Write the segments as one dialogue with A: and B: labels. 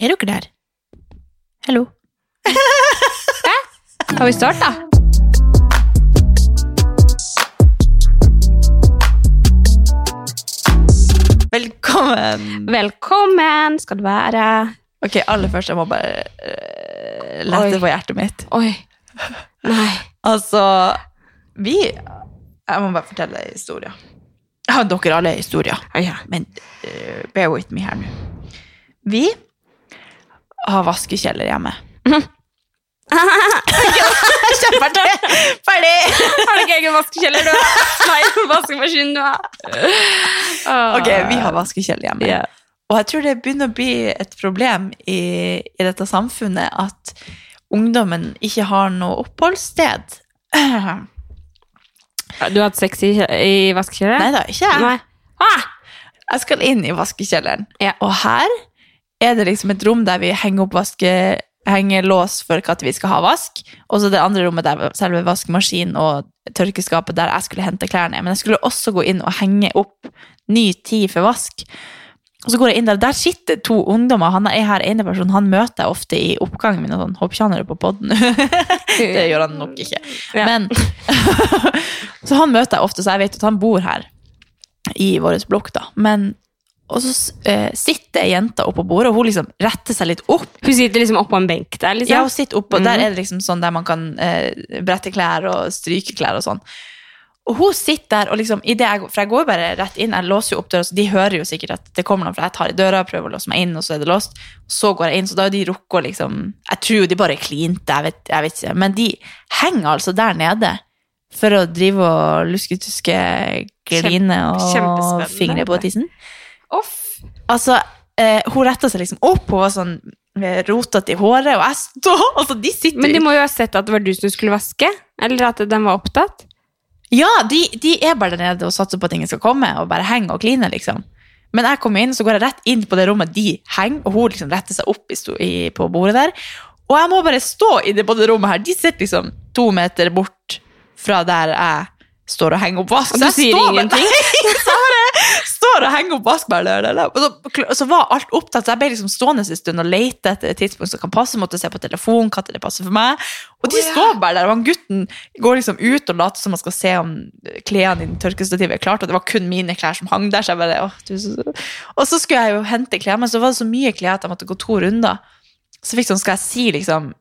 A: Er dere der? Hallo?
B: Har vi starta?
A: Velkommen!
B: Velkommen skal du være.
A: Ok, aller først, jeg må bare uh, lette
B: Oi.
A: på hjertet mitt.
B: Oi. Nei.
A: Altså, vi Jeg må bare fortelle en historie. Ja, dere alle er historier,
B: ja.
A: men uh, bear with me her nå. Vi har vaskekjeller hjemme. Kjempeartig! Ferdig!
B: Har du ikke egen vaskekjeller, du? Nei, vaskemaskin, du har.
A: Ok, vi har vaskekjeller hjemme.
B: Yeah.
A: Og jeg tror det begynner å bli et problem i, i dette samfunnet at ungdommen ikke har noe oppholdssted.
B: Du har hatt sex i, i vaskekjelleren?
A: Nei da, ikke jeg.
B: Nei. Ah!
A: Jeg skal inn i vaskekjelleren,
B: Ja.
A: og her er det liksom et rom der vi henger opp vaske, henger lås for når vi skal ha vask, og så det andre rommet der selve vaskemaskinen og tørkeskapet der jeg skulle hente klærne. Men jeg skulle også gå inn og henge opp ny tid for vask. Og så går jeg inn der, der sitter to ungdommer. Han er her ene person, han møter jeg ofte i oppgangen min. og sånn, Håper ikke han er på podden. det gjør han nok ikke.
B: Ja.
A: Men, så han møter jeg ofte, så jeg vet at han bor her i vår blokk. da. Men, og så eh, sitter ei jente oppå bordet, og hun liksom retter seg litt opp.
B: Hun sitter liksom oppå en benk der, liksom?
A: Ja, hun sitter oppå, Der
B: Mhm.
A: er det liksom sånn der man kan eh, brette klær og stryke klær og sånn. Og hun sitter der, og liksom, jeg, for jeg går bare rett inn, jeg låser jo opp døra, så de hører jo sikkert at det kommer noen, for jeg tar i døra, prøver å låse meg inn, og så er det låst. Så går jeg inn, så da har de rukket å liksom, jeg tror jo de bare klinte, jeg vet, jeg vet ikke, men de henger altså der nede for å drive og luske tyske kline og fingre på tissen.
B: Off.
A: Altså, eh, hun retta seg liksom opp, hun var sånn eh, rotete i håret, og jeg står Altså, de sitter
B: Men de må jo ha sett at det var du som skulle vaske? Eller at den var opptatt?
A: Ja, de, de er bare der nede og satser på at ingen skal komme, og bare henger og kline, liksom. Men jeg kommer inn, så går jeg rett inn på det rommet de henger, og hun liksom retter seg opp i, på bordet der. Og jeg må bare stå inne på det rommet her. De sitter liksom to meter bort fra der jeg står og henger opp vask.
B: Og du sier ingenting?
A: står og henger opp vask bare der, der, der. Og så, så var alt opptatt, så jeg ble liksom stående en stund og lete etter et tidspunkt som kan passe, måtte se på telefonen, hva til det passer for meg. Og de
B: oh, ja.
A: står bare der, og han gutten går liksom ut og later som han skal se om klærne i tørkestativet er klart, og det var kun mine klær som hang der, så jeg bare, åh, du. Og så skulle jeg jo hente klær, men så var det så mye klær at jeg måtte gå to runder. Så fikk sånn, skal jeg si liksom,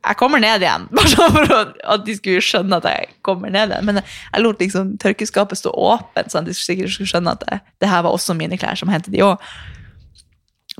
A: jeg kommer ned igjen, bare sånn for at de skulle skjønne at jeg kommer ned igjen. Men jeg lot liksom tørkeskapet stå åpent, sånn at de sikkert skulle skjønne at det, det her var også mine klær som hentet de også.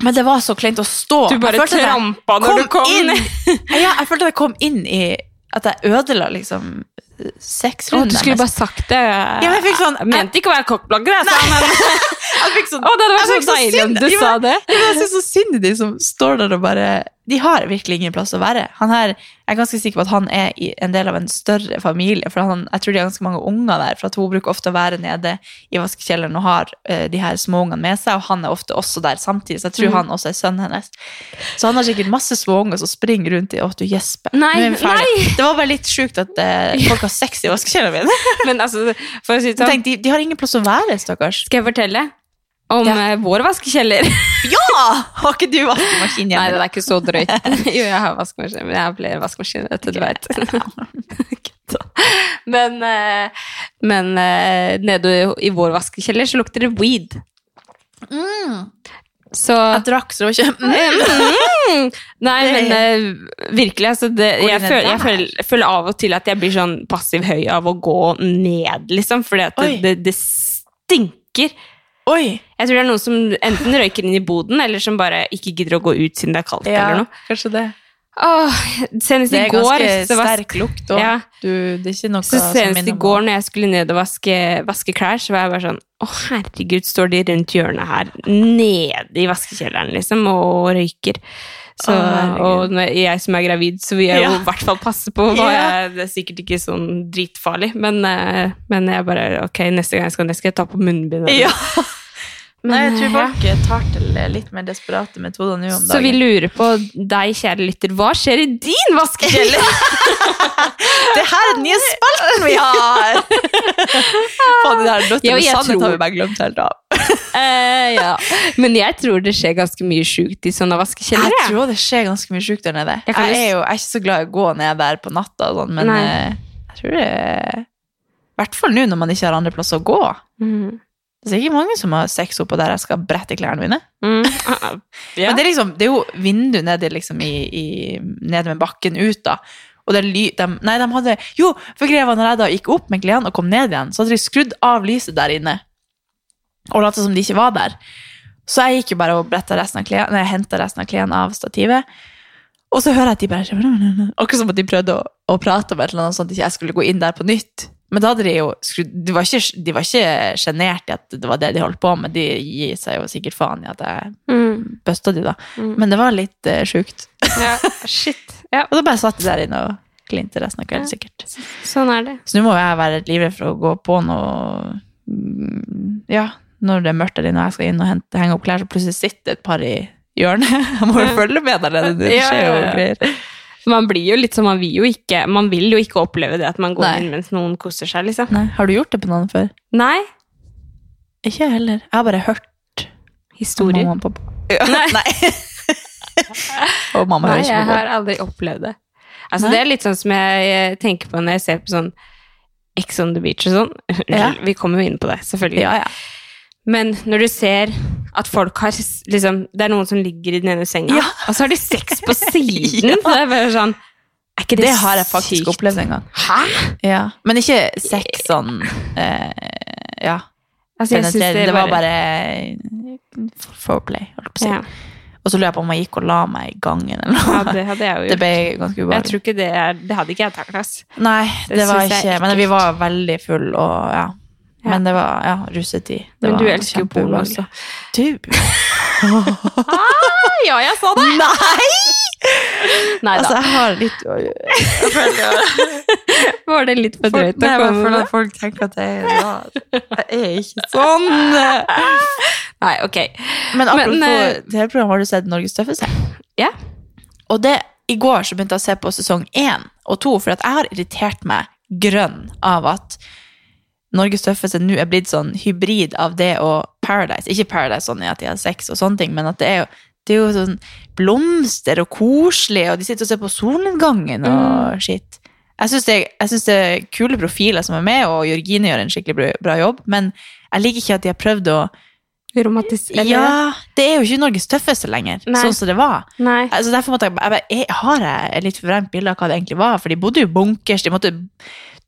A: Men det var så kleint å stå.
B: Du bare trampa når du kom
A: inn. Ja, jeg følte at jeg kom inn i At jeg ødela liksom
B: sex.
A: sexrunden
B: du skulle bare sagt det.
A: Ja, men jeg fikk sånn-
B: Jeg mente ikke å være kokkblogger, jeg sa, men
A: Jeg fikk sånn
B: Å, det hadde vært så deilig om du sa det.
A: Ja, men Jeg syns så synd i de som står der og bare De har virkelig ingen plass å være. Han her, jeg er ganske sikker på at han er en del av en større familie. For han, jeg tror de har ganske mange unger der. For at hun bruker ofte å være nede i vaskekjelleren og har uh, de her småungene med seg. Og han er ofte også der samtidig, så jeg tror
B: mm.
A: han også er sønnen hennes. Så han har sikkert masse småunger som springer rundt i Å, du gjesper.
B: Nei, nei.
A: Det var bare litt sjukt at uh, folk har sex i vaskekjelleren min.
B: Men altså, for å si sånn,
A: Tenk, de, de har ingen plass å være, stakkars.
B: skal jeg fortelle om
A: Ja.
B: eh, vår vaskekjeller?
A: Ja! Har ikke du vaskemaskin
B: Nei, det er ikke så drøyt. jo, jeg har vaskemaskin, men jeg har flere vaskemaskiner, dette du vet. Kødda. men eh, men eh, nede i vår vaskekjeller så lukter det weed.
A: Mm.
B: Så
A: Jeg drakk, så det ikke mm.
B: Mm. Nei, men uh, virkelig, altså det, jeg, føler, jeg, føler, jeg føler av og til at jeg blir sånn passiv høy av å gå ned, liksom, at det, det, det stinker.
A: Oi!
B: Jeg tror det er noen som enten røyker inn i boden, eller som bare ikke gidder å gå ut siden det er kaldt. eller noe.
A: kanskje det.
B: Åh, senest
A: Det
B: i
A: er
B: går
A: ganske
B: så, vas
A: sterk lukt òg.
B: Ja.
A: Det er ikke noe
B: så senest i går når jeg skulle ned og vaske, vaske klær, så var jeg bare sånn Å, herregud, står de rundt hjørnet her, nede i vaskekjelleren, liksom, og røyker. Så, og når jeg som er gravid, så vil jeg jo i hvert fall passe på. Hva
A: Ja.
B: jeg, det er sikkert ikke sånn dritfarlig, men, eh, men jeg bare Ok, neste gang jeg skal ned, skal jeg ta på munnbind.
A: Ja.
B: Men,
A: Nei, jeg tror
B: ja.
A: folk tar til litt mer desperate metoder nå om
B: Så vi lurer på deg, kjære lytter, hva skjer i din vaskekjeller?
A: Det her er den nye spalten vi har! Faen, det der
B: Ja,
A: med sannhet har vi bare glemt helt av.
B: Eh, ja. Men jeg tror det skjer ganske mye sjukt i sånne
A: Jeg tror det skjer ganske mye sjukt der nede.
B: Jeg
A: Jeg, er jo jeg er ikke så glad i å gå ned der på natta, sånn, men
B: Nei.
A: eh, jeg tror det I hvert fall nå når man ikke har andre plasser å gå.
B: Mm.
A: Det er ikke mange som har sex oppå der jeg skal brette klærne mine.
B: Mm. Ja.
A: Men det er, liksom, det er jo vindu nede, liksom, i, i, nede med bakken ut, da. Og det ly, de, nei, de hadde Jo, for greia var når jeg da gikk opp med klærne og kom ned igjen, så hadde de skrudd av lyset der inne. Og lot som de ikke var der. Så jeg gikk jo bare og resten nei, henta resten av klærne av stativet. Og så hører jeg at de bare Akkurat som at de prøvde å, å prate om et eller annet sånn at jeg skulle gå inn der på nytt. Men da hadde de jo De var ikke, de var ikke sjenert i at det var det de holdt på med. De gir seg jo sikkert faen i at jeg
B: Mm.
A: bøsta de, da.
B: Mm.
A: Men det var litt uh, sjukt.
B: ja. Shit. Ja,
A: Og da bare satt de der inne og klinte resten av kvelden,
B: Ja.
A: sikkert.
B: sånn er det.
A: Så nå må jeg være livredd for å gå på noe mm, Ja, når det er mørkt der inne og jeg skal inn og hente, henge opp klær, så plutselig sitter et par i hjørnet. Jeg må jo følge med der nede. Det skjer jo greier.
B: Man blir jo litt som man vil jo ikke Man vil jo ikke oppleve det at man går
A: Nei.
B: inn mens noen koser seg, liksom.
A: Nei, har du gjort det på noen før?
B: Nei.
A: Ikke jeg heller. Jeg har bare hørt
B: Historier.
A: mamma og pappa. Ja,
B: Nei.
A: nei. og mamma
B: Nei, jeg har aldri opplevd det. Altså,
A: Nei.
B: det er litt sånn som jeg tenker på når jeg ser på sånn Ex on the beach og sånn.
A: Ja.
B: Vi kommer jo inn på det, selvfølgelig.
A: Ja, ja.
B: Men når du ser at folk har liksom Det er noen som ligger i den ene senga,
A: Ja.
B: og så har de sex på siden.
A: Ja.
B: Så det er bare sånn Er ikke det,
A: Det har jeg faktisk
B: sykt?
A: opplevd en gang.
B: Hæ?
A: Ja. Men ikke sex sånn eh, Ja.
B: Altså, synes
A: penetrere. Det, var bare foreplay, holdt på å si.
B: ja.
A: Og så lurer jeg på om jeg gikk og la meg i gangen eller noe.
B: ja, det hadde jeg jo
A: Det ble ganske
B: Jeg tror ikke det er Det hadde ikke jeg taklet.
A: Nei,
B: Det
A: det, var
B: ikke,
A: ikke Men vi var veldig full og ja.
B: Ja.
A: Men det var ja, russetid. Det
B: Men du elsker jo porno også.
A: Du
B: Ja, jeg sa det!
A: Nei!
B: Nei
A: Altså, jeg har litt Jeg føler
B: Var det litt for drøyt å komme med?
A: at folk tenker at jeg er rar. Jeg er ikke sånn.
B: Nei, ok.
A: Men apropos
B: Men, det
A: TV-program, har du sett Norges tøffeste?
B: Ja.
A: Og det, i går så begynte jeg å se på sesong én og to, for at jeg har irritert meg grønn av at Norges tøffeste nå er blitt sånn hybrid av det og Paradise. Ikke Paradise sånn at de har sex og sånne ting, men at det er jo, det er jo sånn blomster og koselig, og de sitter og ser på solnedgangen og shit. Jeg syns det, det er kule profiler som er med, og Jørgine gjør en skikkelig bra, jobb, men jeg liker ikke at de har prøvd å
B: Romantisere
A: Ja, det er jo ikke Norges tøffeste lenger,
B: Nei.
A: sånn som det var.
B: Nei.
A: Altså derfor måtte jeg, jeg, jeg Har jeg et litt forvremt bilde av hva det egentlig var? For de bodde jo bunkers, de måtte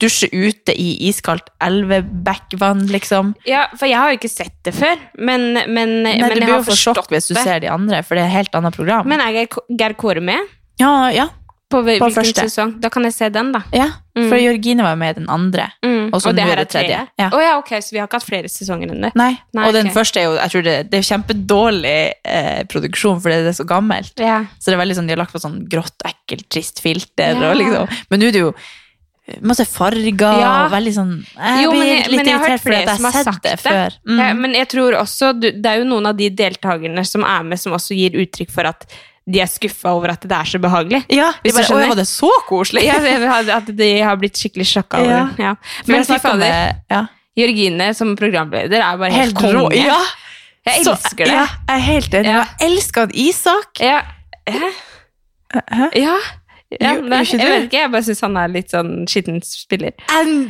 A: dusje ute i iskaldt elvebekkvann, liksom.
B: Ja, for jeg har jo ikke sett det før, men, men,
A: Nei,
B: men
A: du
B: jeg
A: blir
B: har
A: jo for
B: forstått
A: sjokk hvis du ser de andre, for det er et helt annet program.
B: Men er Geir, Kåre med?
A: ja, ja,
B: På, hvilken
A: første.
B: sesong? Da kan jeg se den, da.
A: ja,
B: Mm.
A: for Jørgine var med i den andre.
B: Mm.
A: Og så
B: det her
A: er det tredje. Ja.
B: Oh, ja, ok, så vi har ikke hatt flere sesonger enn det.
A: Nei,
B: Nei,
A: og den
B: ok.
A: første er jo, jeg tror det, det er kjempedårlig eh, produksjon, fordi det er så gammelt.
B: Ja.
A: Så det er veldig sånn, de har lagt på sånn grått, ekkelt, trist filter,
B: Ja.
A: og liksom. Men nå er det jo masse farger,
B: Ja.
A: og veldig sånn, jeg
B: Jo,
A: blir
B: men jeg,
A: litt irritert fordi jeg har sett det
B: det.
A: før. Mm.
B: Ja, men jeg tror også, det er jo noen av de deltakerne som er med, som også gir uttrykk for at de er skuffa over at det er så behagelig.
A: Ja, de bare. Oi, var det så koselig?
B: Ja, At de har blitt skikkelig sjokka over
A: Ja.
B: det. Ja. Men fy fader,
A: ja.
B: Jørgine som programleder er bare helt,
A: Helt
B: konge.
A: Ja,
B: Jeg
A: så-
B: elsker det.
A: Ja, jeg er helt enig.
B: Ja.
A: Jeg elsker at Isak.
B: Ja. Hæ?
A: Hæ?
B: Ja. Ja
A: Jo,
B: nei, jeg vet ikke, jeg bare syns han er litt sånn skitten spiller.
A: En-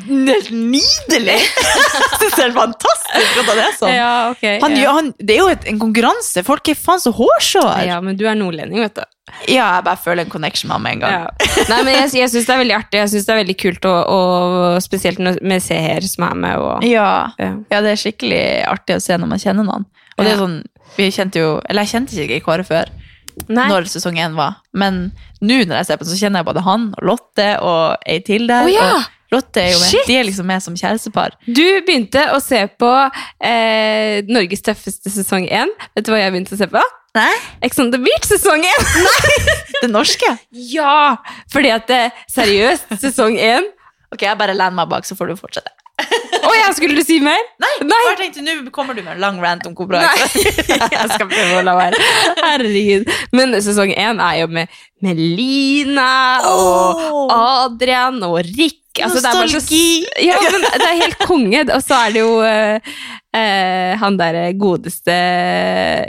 A: Nydelig! Jeg synes det er fantastisk at han er sånn.
B: Ja, okay,
A: Han,
B: ja.
A: han, det er jo et, en konkurranse. Folk er faen så hårsåre. Ja.
B: men du er nordlending, vet du.
A: Ja, jeg bare føler en connection med ham med en gang.
B: Ja. Nei, men jeg, jeg syns det er veldig artig. Jeg synes det er veldig kult, og, og spesielt med seher som er med. Og,
A: Ja.
B: ja.
A: ja, det er skikkelig artig å se når man kjenner noen. Og det er sånn, vi kjente jo, eller jeg kjente ikke Kåre før,
B: Nei.
A: når sesong 1 var. Men nå når jeg ser på den, så kjenner jeg både han og Lotte og ei til der.
B: Oh, ja!
A: Og Lotte er jo med. De er liksom med som kjærestepar.
B: Du begynte å se på eh, Norges tøffeste sesong 1. Vet du hva jeg begynte å se på?
A: Nei?
B: Ex on the Beach sesong 1!
A: Det norske?
B: ja! Fordi at det, seriøst, sesong 1
A: Ok, jeg bare lener meg bak, så får du fortsette.
B: Å ja, skulle du si mer?
A: Nei,
B: Nei.
A: bare tenkte, nå kommer du med en lang rant om hvor bra jeg er.
B: jeg skal prøve å la være. Herregud. Men sesong én er jo med Melina og Adrian og Rikke altså, det er så, ja, det er helt konge. Og så er det jo eh, eh, han derre godeste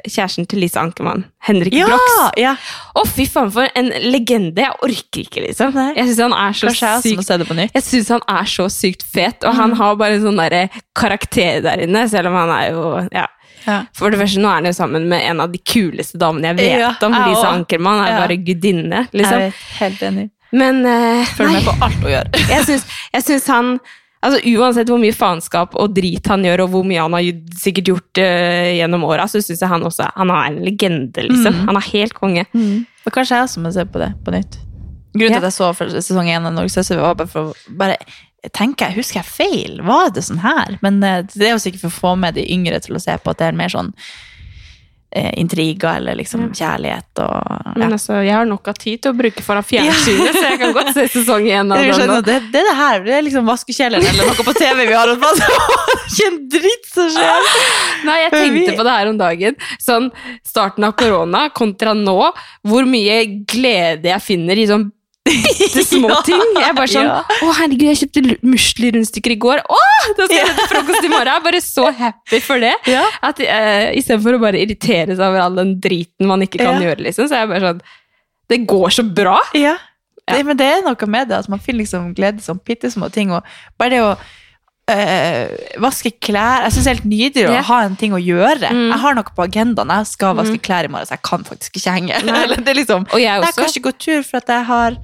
B: kjæresten til Lise Ankermann. Henrik
A: Ja!
B: Brox.
A: ja.
B: Å, fy faen, for en legende! Jeg orker ikke, liksom.
A: Nei.
B: Jeg syns han er så sykt jeg synes han er så sykt fet, og han
A: Mm.
B: har bare en sånn derre karakter der inne, selv om han er jo ja.
A: Ja.
B: For det første, nå er han jo sammen med en av de kuleste damene jeg vet
A: Ja,
B: om. Lisa. Ankermann er
A: Ja.
B: bare gudinne,
A: Jeg
B: er
A: vet, helt enig.
B: Men
A: uh,
B: Følg
A: med på alt hun gjør.
B: jeg syns, jeg syns han Altså Uansett hvor mye faenskap og drit han gjør, og hvor mye han har sikkert gjort uh, gjennom åra, så syns jeg han også han er en legende, liksom.
A: Mm.
B: Han er helt konge.
A: Og kanskje jeg også må se på det på nytt. Grunnen
B: Ja.
A: til at jeg så for sesong én av Norgesøster, var bare for å bare tenke, Husker jeg feil? Var det sånn her? Men uh, det er jo sikkert for å få med de yngre til å se på at det er mer sånn intriger eller liksom kjærlighet og
B: Men altså, jeg har nok av tid til å bruke foran fjernsynet, så jeg kan godt se sesong én av den.
A: det, det er det her. Det er liksom vaskekjelleren eller noe på TV vi har. Ikke en dritt som skjer!
B: Nei, jeg tenkte på det her om dagen. Sånn starten av korona kontra nå. Hvor mye glede jeg finner i sånn bitte små
A: Ja,
B: ting. Jeg er bare sånn
A: ja.
B: Å, herregud, jeg kjøpte musli-rundstykker i går. Å, da skal jeg til frokost i morgen. Jeg er bare så happy for det.
A: Ja.
B: At uh, Istedenfor å bare irritere seg over all den driten man ikke kan
A: Ja.
B: gjøre, liksom, så er jeg bare sånn Det går så bra.
A: Ja. Det, men det er noe med det, at man finner liksom glede sånne bitte små ting. Og bare det å øh, vaske klær Jeg syns det er helt nydelig å ha en ting å gjøre.
B: Mm.
A: Jeg har noe på agendaen. Jeg skal vaske klær i morgen, så jeg kan faktisk ikke henge. Eller det er liksom,
B: Og jeg
A: jeg
B: også.
A: kan ikke gå tur for at jeg har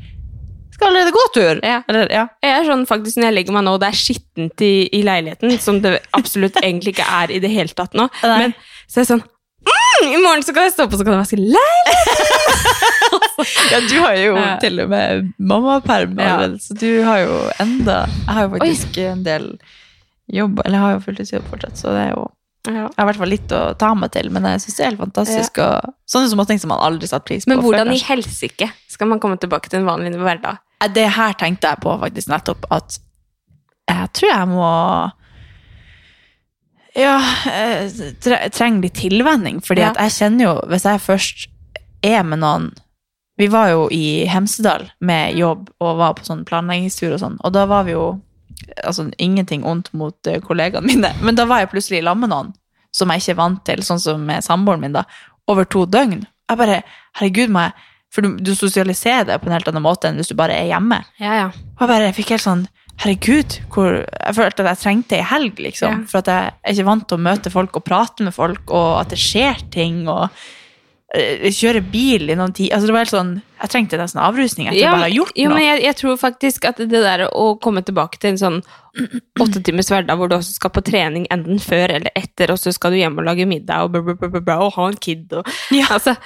A: skal allerede gå tur.
B: Ja.
A: Eller, ja.
B: Jeg er sånn faktisk Når jeg legger meg nå og det er skittent i, i leiligheten, som det absolutt egentlig ikke er i det hele tatt nå, men så er jeg sånn mm, I morgen så kan jeg stå opp og så kan jeg vaske leiligheten!
A: ja, du har jo
B: Ja.
A: til og med mammaperm,
B: Ja.
A: allerede, så du har jo enda Jeg har jo faktisk en del jobb, eller jeg har jo fulltidsjobb fortsatt, så det er jo
B: Ja.
A: Jeg har i hvert fall litt å ta meg til, men jeg syns det er helt fantastisk. Og sånne små ting som man aldri satt pris på.
B: Men
A: før,
B: hvordan i
A: kanskje.
B: helsike skal man komme tilbake til en vanlig hverdag?
A: Eh, Det her tenkte jeg på faktisk nettopp, at jeg tror jeg må Ja, jeg trenger litt tilvenning, fordi
B: Ja.
A: at jeg kjenner jo Hvis jeg først er med noen Vi var jo i Hemsedal med jobb og var på sånn planleggingstur og sånn, og da var vi jo altså ingenting ondt mot eh, kollegaene mine, men da var jeg plutselig sammen med noen som jeg ikke er vant til, sånn som med samboeren min da, over to døgn. Jeg bare, herregud, må jeg, for du, du sosialiserer det på en helt annen måte enn hvis du bare er hjemme.
B: Ja, ja.
A: Og jeg bare fikk helt sånn, herregud, hvor, jeg følte at jeg trengte ei helg, liksom.
B: Ja.
A: For at jeg er ikke vant til å møte folk og prate med folk, og at det skjer ting, og eh, kjøre bil i noen tid. Altså det var helt sånn, jeg trengte nesten avrusning etter
B: Ja,
A: å bare ha gjort
B: noe.
A: noe.
B: men jeg, jeg tror faktisk at det der å komme tilbake til en sånn åtte timers hverdag hvor du også skal på trening enten før eller etter, og så skal du hjem og lage middag og, bla, bla, bla, og ha en kid og
A: Ja.
B: Altså,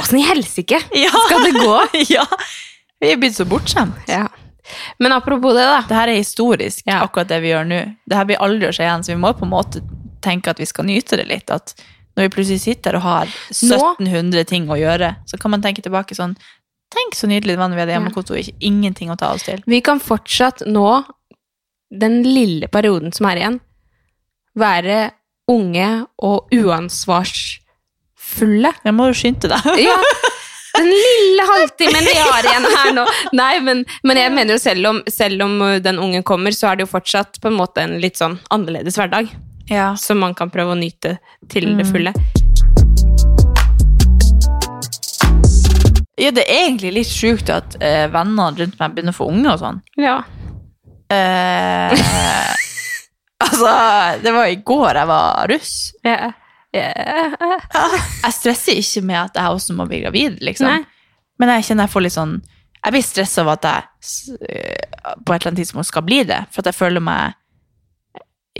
B: åssen i helsike
A: Ja.
B: skal det gå?
A: ja, vi er blitt så bortskjemt.
B: Ja. Men apropos det, da.
A: Det her er historisk,
B: Ja.
A: akkurat det vi gjør nå. Det her blir aldri å skje igjen, så vi må på en måte tenke at vi skal nyte det litt. At når vi plutselig sitter og har 1700 ting å gjøre, så kan man tenke tilbake sånn Tenk så nydelig det var når vi hadde hjemmekontor, ikke ingenting å ta oss til.
B: Vi kan fortsatt nå, den lille perioden som er igjen, være unge og uansvarsfulle.
A: Jeg må jo skynde deg.
B: Ja, den lille halvtimen vi har igjen her nå. Nei, men, men jeg mener jo selv om, selv om den ungen kommer, så er det jo fortsatt på en måte en litt sånn annerledes hverdag.
A: Ja.
B: Som man kan prøve å nyte til det fulle.
A: ja, det er egentlig litt sjukt at eh, vennene rundt meg begynner å få unge og sånn.
B: Ja.
A: Eh, altså, det var i går jeg var russ.
B: Ja.
A: Jeg stresser ikke med at jeg også må bli gravid, liksom.
B: Nei.
A: Men jeg kjenner jeg får litt sånn Jeg blir stressa av at jeg øh, på et eller annet tidspunkt skal bli det, for at jeg føler meg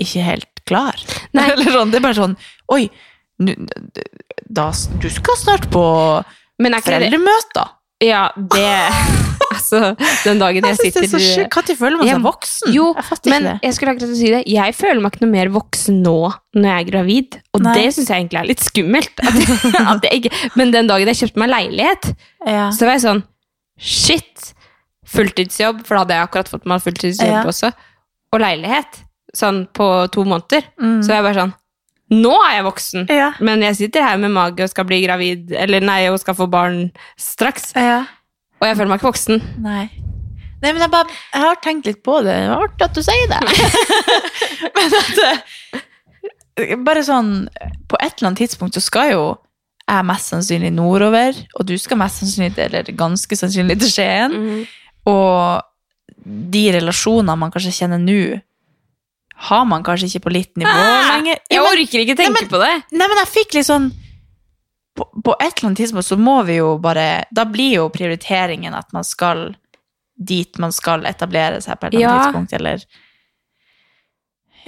A: ikke helt klar. Sånn, det er bare sånn Oi, nu, da, du skal snart på
B: Men er
A: foreldremøter.
B: Ja, det Altså, den dagen jeg
A: Jeg er
B: sitter.
A: Når føler man
B: Jeg-
A: seg voksen?
B: Jo,
A: jeg
B: men
A: det.
B: jeg skulle akkurat si det. Jeg føler meg ikke noe mer voksen nå når jeg er gravid, og
A: Nei.
B: det syns jeg egentlig er litt skummelt. At, at jeg ikke, men den dagen jeg kjøpte meg leilighet,
A: Ja.
B: så var jeg sånn Shit! Fulltidsjobb, for da hadde jeg akkurat fått meg fulltidsjobb
A: Ja.
B: også, og leilighet. Sånn på to måneder.
A: Mm.
B: Så jeg er bare sånn Nå er jeg voksen!
A: ja.
B: Men jeg sitter her med mage og skal bli gravid, eller nei, og skal få barn straks.
A: ja.
B: Og jeg føler meg ikke voksen.
A: Nei. Nei, men jeg, bare, jeg har tenkt litt på det. Det var artig at du sier det. men at eh, Bare sånn På et eller annet tidspunkt så skal jo jeg mest sannsynlig nordover, og du skal mest sannsynlig, eller ganske sannsynlig, til Skien.
B: Mhm.
A: Og de relasjonene man kanskje kjenner nå, har man kanskje ikke på litt nivå lenger. Ja,
B: Jeg
A: men-
B: orker ikke tenke
A: Nei, men-
B: på det.
A: Nei, men jeg fikk litt sånn på, på et eller annet tidspunkt så må vi jo bare Da blir jo prioriteringen at man skal dit man skal etablere seg på et eller annet
B: Ja.
A: tidspunkt, eller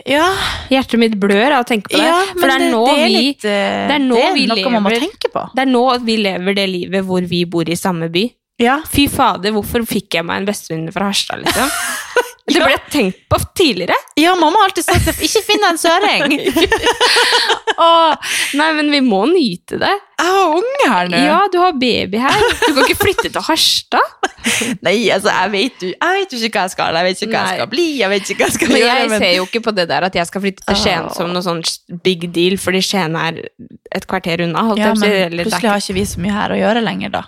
A: Ja,
B: Hjertet mitt blør av å tenke på det.
A: ja
B: For det er nå
A: det er
B: vi
A: litt, eh,
B: det er nå vi
A: noe man må
B: lever-. Det er nå vi lever det livet hvor vi bor i samme by.
A: Ja.
B: Fy fader, hvorfor fikk jeg meg en bestevenninne fra Harstad, liksom? Det ble tenkt på tidligere.
A: ja, mamma har alltid sagt at ikke finn deg en søring.
B: Åh, nei, men vi må nyte det.
A: Jeg har unge her nå.
B: Ja, du har baby her. Du kan ikke flytte til Harstad.
A: Nei, altså, jeg vet, jo, jeg vet jo ikke hva jeg skal. Jeg vet ikke hva jeg skal bli. Jeg vet ikke hva jeg skal
B: Men
A: gjøre.
B: jeg ser jo ikke på det der at jeg skal flytte til Skien som noe sånn big deal, fordi Skien er et kvarter unna. Holdt
A: ja, men plutselig har ikke vi så mye her å gjøre lenger, da.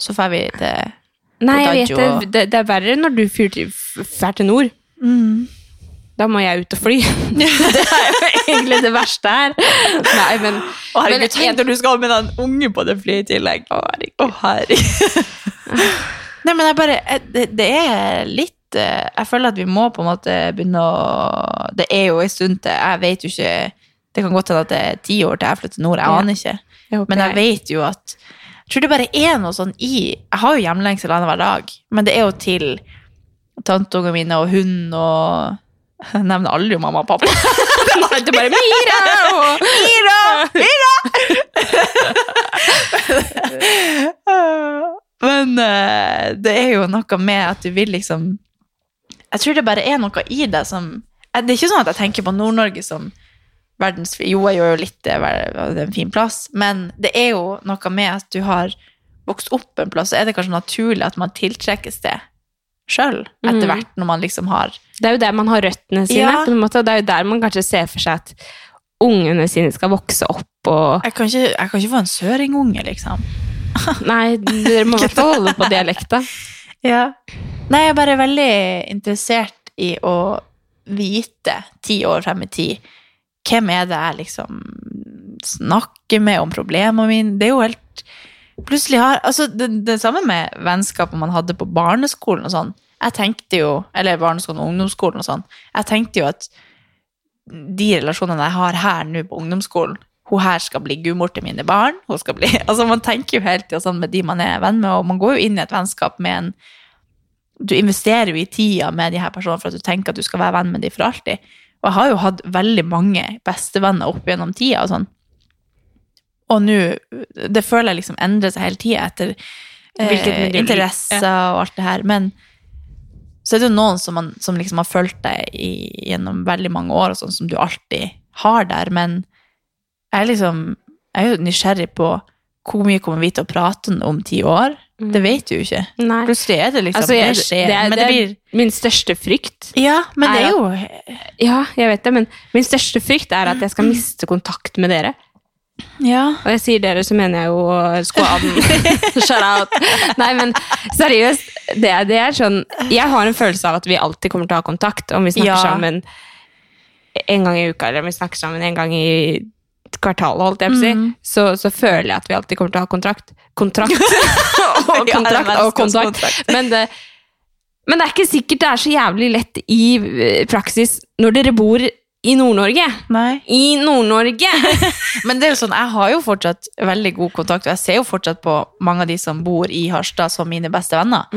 A: Så får vi det
B: ikke- Nei, jeg vet det. Det, det er verre når du fyr til- drar til nord.
A: mm.
B: Da må jeg ut og fly. det er jo egentlig det verste her. Nei, men
A: Å, herregud,
B: Men
A: tenk når du skal med den unge på det flyet i tillegg. Å, herregud. Nei, men jeg bare det, det er litt eh, Jeg føler at vi må på en måte begynne å Det er jo en stund til Jeg vet jo ikke Det kan godt hende at det er ti år til jeg flytter nord. Jeg
B: Ja.
A: aner ikke.
B: jeg
A: Men jeg vet jo at tror det bare er noe sånn i Jeg har jo hjemlengsel annenhver dag, men det er jo til tanteungene mine og hund og Jeg nevner aldri jo mamma og pappa.
B: Det er bare Mira og
A: Mira! Mira! Men eh, det er jo noe med at du vil liksom Jeg tror det bare er noe i det som eh, Det er ikke sånn at jeg tenker på Nord-Norge som verdens Jo, jeg gjør jo litt det, det er en fin plass, men det er jo noe med at du har vokst opp en plass, så er det kanskje naturlig at man tiltrekkes det sjøl, etter
B: Mhm.
A: hvert, når man liksom har
B: Det er jo der man har røttene sine.
A: Ja.
B: på en måte, og Det er jo der man kanskje ser for seg at ungene sine skal vokse opp og
A: Jeg kan ikke, jeg kan ikke få en søringunge, liksom.
B: Nei, dere må i hvert fall holde på dialekta.
A: Ja. Nei, jeg er bare veldig interessert i å vite ti år frem i tid hvem er det jeg liksom snakker med om problemene mine. Det er jo helt Plutselig har Altså, det, det samme med vennskapet man hadde på barneskolen og sånn. Jeg tenkte jo Eller barneskolen og ungdomsskolen og sånn. Jeg tenkte jo at de relasjonene jeg har her nå på ungdomsskolen hun her skal bli gudmor til mine barn. Hun skal bli, altså Man tenker jo hele tida sånn med de man er venn med, og man går jo inn i et vennskap med en Du investerer jo i tida med de her personene for at du tenker at du skal være venn med dem for alltid. Og jeg har jo hatt veldig mange bestevenner opp gjennom tida og sånn. Og nå Det føler jeg liksom endrer seg hele tida etter eh, interesser ja. og alt det her. Men så er det jo noen som, man, som liksom har fulgt deg i, gjennom veldig mange år, og sånn som du alltid har der. Men jeg er liksom Jeg er jo nysgjerrig på hvor mye kommer vi til å prate om ti år? Det vet du jo ikke.
B: Nei.
A: Plutselig er det liksom
B: Altså, jeg,
A: Det skjer.
B: det, er,
A: men
B: det
A: blir
B: min største frykt.
A: Ja, men det
B: er
A: jo jo
B: Ja, jeg vet det, men min største frykt er at jeg skal miste kontakt med dere.
A: Ja.
B: Og jeg sier dere, så mener jeg jo skvaden. Shout out. Nei, men seriøst, det det er sånn Jeg har en følelse av at vi alltid kommer til å ha kontakt, om vi snakker
A: Ja.
B: sammen en gang i uka, eller om vi snakker sammen en gang i kvartalet, holdt jeg på å si,
A: Mhm.
B: så, så føler jeg at vi alltid kommer til å ha kontrakt. Kontrakt og
A: Ja,
B: kontrakt og kontakt. Men det, men det er ikke sikkert det er så jævlig lett i eh, praksis når dere bor i Nord-Norge.
A: Nei.
B: I Nord-Norge!
A: Men det er jo sånn, jeg har jo fortsatt veldig god kontakt, og jeg ser jo fortsatt på mange av de som bor i Harstad som mine beste venner.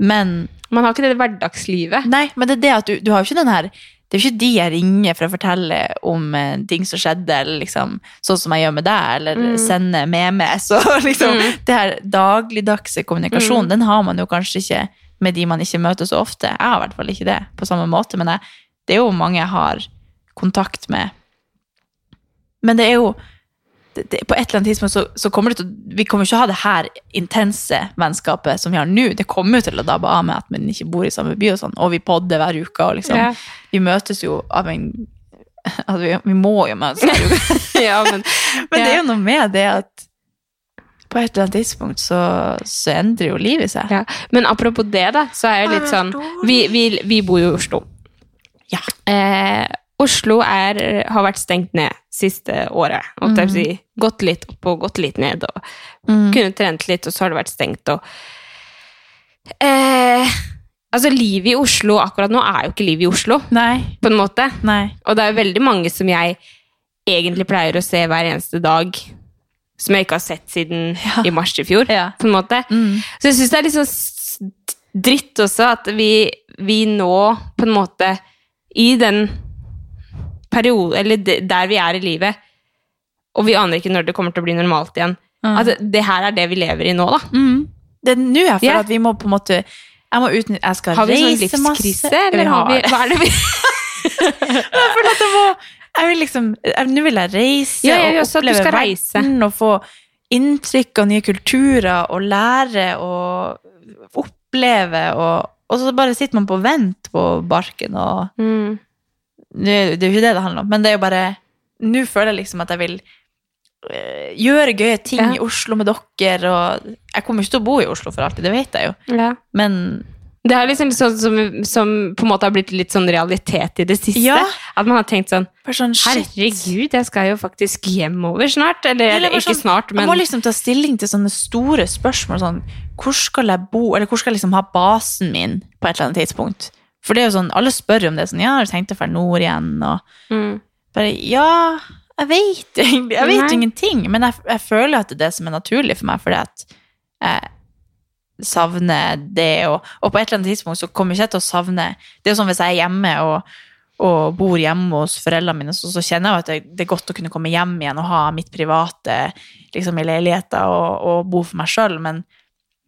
A: Men
B: Man har ikke det hverdagslivet.
A: Nei, men det er det at du, du har jo ikke den her Det er jo ikke de jeg ringer for å fortelle om eh, ting som skjedde, eller liksom sånn som jeg gjør med deg, eller
B: Mm.
A: med memes og liksom
B: Mm.
A: Det her dagligdagse kommunikasjonen, den har man jo kanskje ikke med de man ikke møter så ofte. Jeg har i hvert fall ikke det på samme måte, men jeg, det er jo mange jeg har kontakt med. Men det er jo det, På et eller annet tidspunkt så, så kommer det til Vi kommer ikke å ha det her intense vennskapet som vi har nå. Det kommer jo til å dabbe av med at man ikke bor i samme by, og sånn, og vi podder hver uke. og liksom,
B: Ja.
A: Vi møtes jo av en altså vi, vi må jo møtes hver uke.
B: ja, men,
A: Men det er jo noe med det at på et eller annet tidspunkt så, så endrer jo livet seg.
B: Ja. Men apropos det, da, så er jeg litt sånn Vi, vi, vi bor jo i Oslo.
A: Ja.
B: Eh, Oslo er, har vært stengt ned siste året. holdt jeg på å si. Gått litt opp og gått litt ned. Og
A: Mm.
B: kunne trent litt, og så har det vært stengt. Og, eh, altså, livet i Oslo akkurat nå er jo ikke livet i Oslo,
A: Nei.
B: på en måte.
A: Nei.
B: Og det er jo veldig mange som jeg egentlig pleier å se hver eneste dag, som jeg ikke har sett siden
A: Ja.
B: i mars i fjor,
A: Ja.
B: på en måte.
A: Mm.
B: Så jeg syns det er litt sånn dritt også at vi, vi nå på en måte i den periode, eller der vi er i livet, og vi aner ikke når det kommer til å bli normalt igjen,
A: Mm.
B: at det, det her er det vi lever i nå, da.
A: Mm. Det er nå jeg føler
B: yeah.
A: at vi må på en måte Jeg må utnytte Jeg skal
B: Har vi sånn livskrise, eller har vi. Hva er det vi
A: Jeg føler at jeg må jeg vil liksom, Nå vil jeg reise
B: Ja, jeg
A: og oppleve
B: reise.
A: verden og få inntrykk av nye kulturer og lære og oppleve og Og så bare sitter man på vent på barken og
B: mm.
A: Det, det er jo ikke det det handler om, men det er jo bare Nå føler jeg liksom at jeg vil gjøre gøye ting
B: Ja.
A: i Oslo med dere, og jeg kommer ikke til å bo i Oslo for alltid, det vet jeg jo,
B: ja.
A: men
B: Det er liksom sånn som, som på en måte har blitt litt sånn realitet i det siste.
A: Ja.
B: At man har tenkt sånn
A: sånn.
B: Herregud, jeg skal jo faktisk hjemover snart. Eller,
A: Eller
B: eller ikke
A: sånn,
B: snart, men
A: Man må liksom ta stilling til sånne store spørsmål. Sånn, hvor skal jeg bo, eller hvor skal jeg liksom ha basen min på et eller annet tidspunkt? For det er jo sånn, alle spør jo om det. sånn, ja, har du tenkt å dra nord igjen? Og
B: mm.
A: bare, ja, jeg vet egentlig Jeg vet
B: Nei.
A: ingenting, men jeg, jeg føler at det er det som er naturlig for meg, fordi at jeg savner det, og, og på et eller annet tidspunkt så kommer jeg ikke til å savne Det er jo sånn hvis jeg er hjemme og, og bor hjemme hos foreldrene mine, så, så kjenner jeg jo at det, det er godt å kunne komme hjem igjen og ha mitt private liksom i leiligheten og, og bo for meg sjøl, men